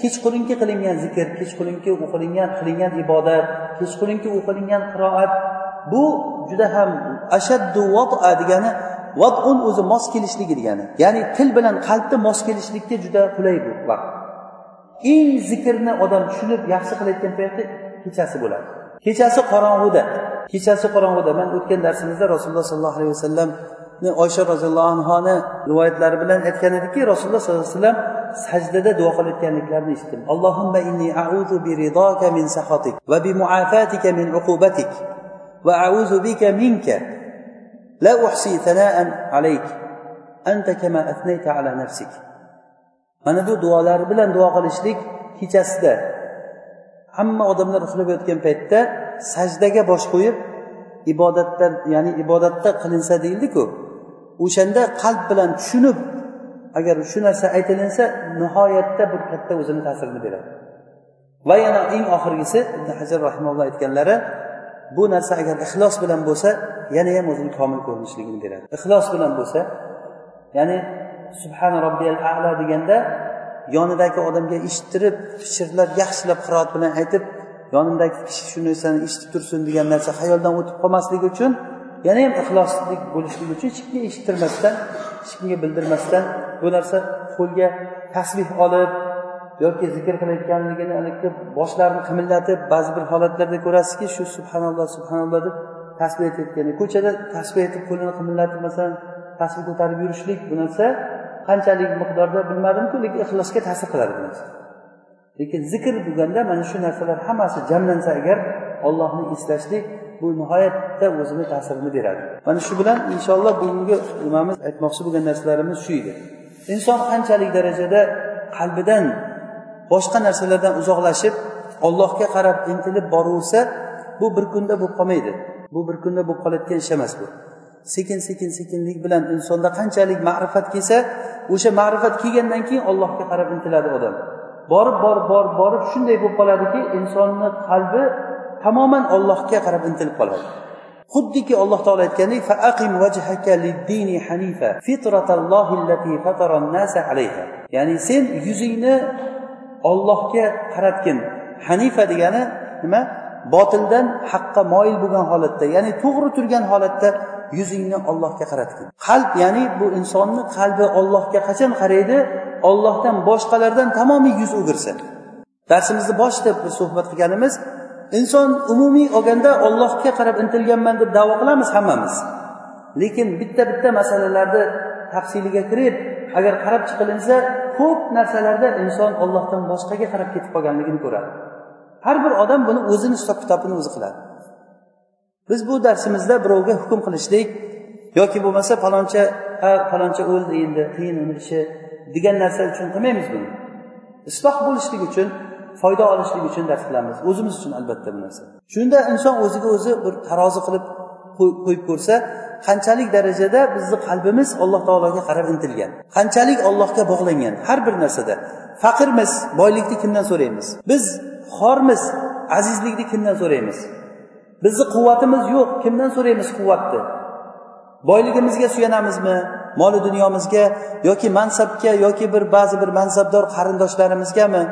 kechqurungi qilingan zikr kechqurungi o'qilingan qilingan ibodat kechqurungi o'qilingan qiroat bu juda ham ashaddu vada degani vaun o'zi mos kelishligi degani. Ya'ni til bilan qalbni mos kelishlikka juda qulay bu vaqt. Eng zikrni odam tushunib yaxshi qilayotgan payti kechasi bo'ladi. Kechasi qorong'uda. Kechasi qorong'uda. Man o'tgan darsimizda rasululloh sollallohu alayhi vasallamni oysha roziyallohu anhoni rivoyatlari bilan aytgan ediki rasululloh sollallohu alayhi vasallam sajdada duo qilayotganliklarini eshitdim. Allohimma inni a'udhu bi ridoka min sahotik va bi muafatika min uqubatik va a'udhu bika minka la uhsi thana'an alayk. Anta kama athnayta ala nafsik. Mana bu duolar bilan duo qilishlik kechasida hamma odamlar uxlab yotgan paytda sajdaga bosh qo'yib ibodatdan ya'ni ibodatda qilinsa deyildiku o'shanda qalb bilan tushunib agar shu narsa aytilinsa nihoyatda bir katta o'zini ta'sirini beradi. Va yana eng oxirgisi ibn hajar rahimalloh aytganlari bu narsa agar ixlos bilan bo'lsa yana ham o'zini komil ko'rinishligini beradi. Ixlos bilan bo'lsa ya'ni subhana robbiyal ala deganda yonidagi odamga eshittirib shirdlab yaxshilab qiroat bilan aytib yonimdagi kishi shu narsani eshitib tursin degan narsa xayoldan o'tib qolmasligi uchun yana ham ixloslik bo'lishligi uchun hech kimga eshittirmasdan hech kimga bildirmasdan bu narsa qo'lga tasbih olib yoki zikr qilayotganligini haligi boshlarini qimillatib ba'zi bir holatlarda ko'rasizki shu subhanalloh subhanalloh deb tasbih aytayotgan ko'chada tasbih aytib qo'lini qimillatib masalan tasbih ko'tarib yurishlik bu narsa qanchalik miqdorda bilmadimku lekin ixlosga ta'sir qiladi bu narsa. Lekin zikr bo'lganda mana shu narsalar hammasi jamlansa agar ollohni eslashlik bu nihoyatda o'zini ta'sirini beradi. Mana shu bilan inshaalloh bugungi nimamiz aytmoqchi bo'lgan narsalarimiz shu edi. Inson qanchalik darajada qalbidan boshqa narsalardan uzoqlashib ollohga qarab intilib boraversa bu bir kunda bo'lib qolmaydi. Bu bir kunda bo'lib qoladigan ish emas bu. Sekin sekin sekinlik bilan insonda qanchalik ma'rifat kelsa o'sha ma'rifat kelgandan keyin allohga qarab intiladi odam. Borib borib borib borib shunday bo'lib qoladiki insonni qalbi tamoman ollohga qarab intilib qoladi. Xuddiki alloh taolo aytgandek ya'ni sen yuzingni ollohga qaratgin. Hanifa degani nima? Botildan haqqa moyil bo'lgan holatda ya'ni to'g'ri turgan holatda yuzingni ollohga qaratgin. Qalb ya'ni bu insonni qalbi ollohga qachon qaraydi? Ollohdan boshqalardan tamomiy yuz o'girsa darsimizni boshida bir suhbat qilganimiz inson umumiy olganda ollohga qarab intilganman deb davo qilamiz hammamiz. Lekin bitta bitta masalalarni tafsiliga kirib agar qarab chiqilinsa ko'p narsalarda inson ollohdan boshqaga qarab ketib qolganligini ko'radi. Har bir odam buni o'zini hisob kitobini o'zi qiladi. Biz bu darsimizda birovga hukm qilishlik yoki bo'lmasa faloncha ha faloncha o'ldi endi qiyin uni ishi degan narsa uchun qilmaymiz buni. Isloh bo'lishlik uchun foyda olishlik uchun dars qilamiz o'zimiz uchun albatta bu narsa. Shunda inson o'ziga o'zi bir tarozi qilib qo'yib ko'rsa qanchalik darajada bizni qalbimiz alloh taologa qarab intilgan qanchalik allohga bog'langan har bir narsada. Faqirmiz boylikni kimdan so'raymiz? Biz xormiz azizlikni kimdan so'raymiz? Bizni quvvatimiz yo'q. Kimdan so'raymiz quvvatni? Boyligimizga suyanamizmi? Moli dunyomizga yoki mansabga yoki bir ba'zi bir mansabdor qarindoshlarimizgami?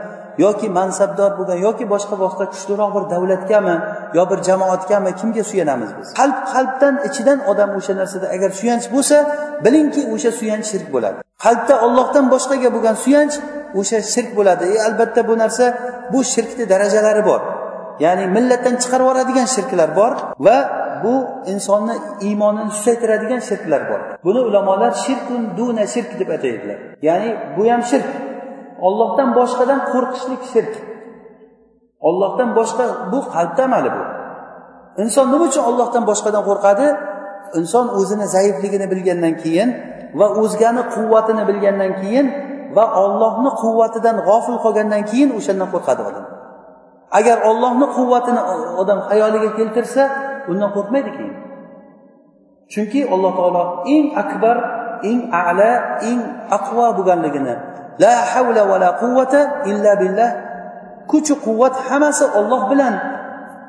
Yoki mansabdor bo'lgan yoki boshqa boshqa kuchliroq bir davlatgami yo bir jamoatgami? Kimga suyanamiz biz? Qalb qalbdan ichidan odam o'sha narsada agar suyanch bo'lsa bilingki o'sha suyanch shirk bo'ladi. Qalbda ollohdan boshqaga bo'lgan suyanch o'sha shirk bo'ladi. E, albatta bu narsa bu shirkni darajalari bor. Ya'ni millatdan chiqarib yuboradigan shirklar bor va bu insonni iymonini susaytiradigan shirklar bor. Buni ulamolar shirkun duna shirk deb ataydilar. Ya'ni bu ham shirk. Ollohdan boshqadan qo'rqishlik shirk. Ollohdan boshqa bu qalbda amali bu. Inson nima uchun ollohdan boshqadan qo'rqadi? Inson o'zini zaifligini bilgandan keyin va o'zgani quvvatini bilgandan keyin va ollohni quvvatidan g'ofil qolgandan keyin o'shandan qo'rqadi odam. Agar ollohni quvvatini e, odam hayoliga keltirsa undan qo'rqmaydi keyin chunki alloh taolo eng akbar eng ala eng aqvo bo'lganligini la havla va la quvvata illa billah kuchu quvvat hammasi olloh bilan.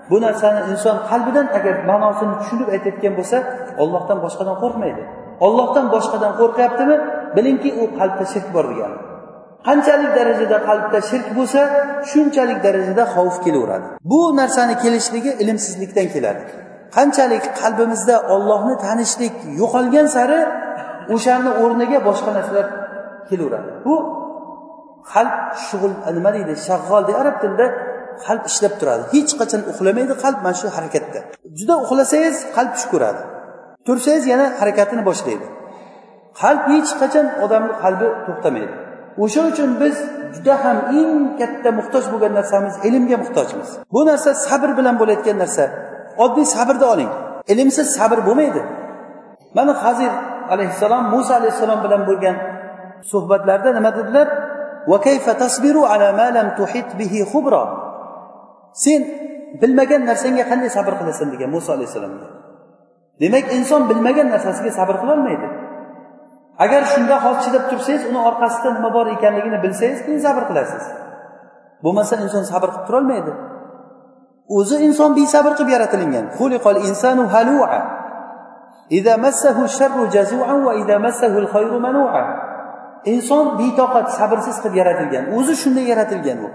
Bu narsani inson qalbidan agar ma'nosini tushunib aytayotgan bo'lsa ollohdan boshqadan qo'rqmaydi. Ollohdan boshqadan qo'rqyaptimi? Bilingki u qalbda shirk bor degani qanchalik darajada qalbda shirk bo'lsa shunchalik darajada xavf kelaveradi. Bu narsani kelishligi ilmsizlikdan keladi qanchalik qalbimizda ollohni tanishlik yo'qolgan sari o'shani o'rniga boshqa narsalar kelaveradi. Bu qalb shug'ul nima deydi shag'ol deydi arab tilida qalb ishlab turadi. Hech qachon uxlamaydi qalb mana shu harakatda. Juda uxlasangiz qalb tush ko'radi. Tursangiz yana harakatini boshlaydi. Qalb hech qachon odamni qalbi to'xtamaydi. O'sha uchun biz juda ham eng katta muhtoj bo'lgan narsamiz ilmga muhtojmiz. Bu narsa sabr bilan bo'layotgan narsa. Oddiy sabrni oling. Ilmsiz sabr bo'lmaydi. Mana hazir alayhissalom muso alayhissalom bilan bo'lgan suhbatlarda nima dedilar? Sen bilmagan narsangga qanday sabr qilasan? degan muso alayhissalomga demak inson bilmagan narsasiga sabr qilolmaydi. agar shunda hozir chidab tursangiz uni orqasida nima bor ekanligini bilsangiz keyin sabr qilasiz bo'lmasa inson sabr qilib turolmaydi o'zi inson besabr qilib yaratilingan insanu halua إذا مسه الشر جزوعا وإذا مسه الخير منوعا inson betoqat sabrsiz qilib yaratilgan o'zi shunday yaratilgan u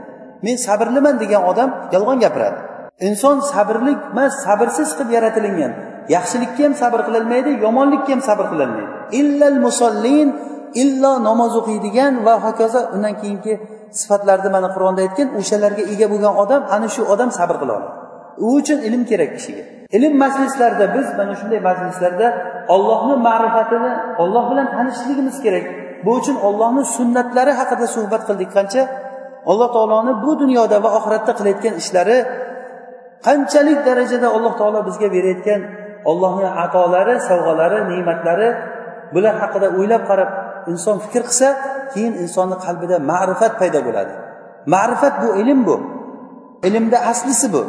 men sabrliman degan odam yolg'on gapiradi inson sabrlik emas sabrsiz qilib yaratilingan Yaxshilikka ham sabr qilolmaydi yomonlikka ham sabr qilolmaydi illal musollin illo namoz o'qiydigan va hokazo undan keyingi sifatlarni mana qur'onda aytgan o'shalarga ega bo'lgan odam ana shu odam sabr qila oladi. U uchun ilm kerak kishiga. Ilm majlislarida biz mana shunday majlislarda ollohni ma'rifatini olloh bilan tanishishligimiz kerak. Bu uchun ollohni sunnatlari haqida suhbat qildik qancha? Alloh taoloni bu dunyoda va oxiratda qilayotgan ishlari qanchalik darajada alloh taolo bizga berayotgan ollohni atolari sovg'alari ne'matlari bular haqida o'ylab qarab inson fikr qilsa keyin insonni qalbida ma'rifat paydo bo'ladi. Ma'rifat bu ilm bu. Ilmda aslisi bu.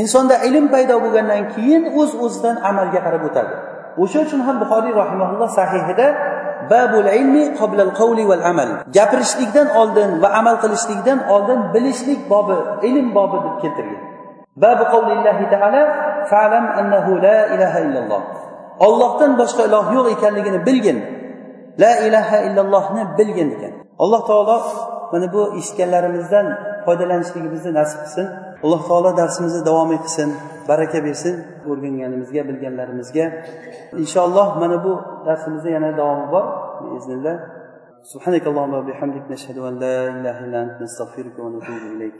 Insonda ilm paydo bo'lgandan keyin o'z uz o'zidan amalga qarab o'tadi. O'sha uchun ham buxoriy rahimaulloh sahihida babul ilmi qoblal qavli val amal gapirishlikdan oldin va amal qilishlikdan oldin bilishlik bobi ilm bobi deb keltirgan. babu qavlillahi taala fa'lam annahu la ilaha illalloh ollohdan boshqa iloh yo'q ekanligini bilgin la ilaha illallohni bilgin degan alloh taolo mana bu eshitganlarimizdan foydalanishligimizni nasib qilsin alloh taolo darsimizni davom etsin baraka bersin o'rganganimizga bilganlarimizga inshaalloh mana bu darsimizni yana davomi bor biiznillah سبحانك اللهم وبحمدك نشهد أن لا إله إلا أنت نستغفرك ونتوب إليك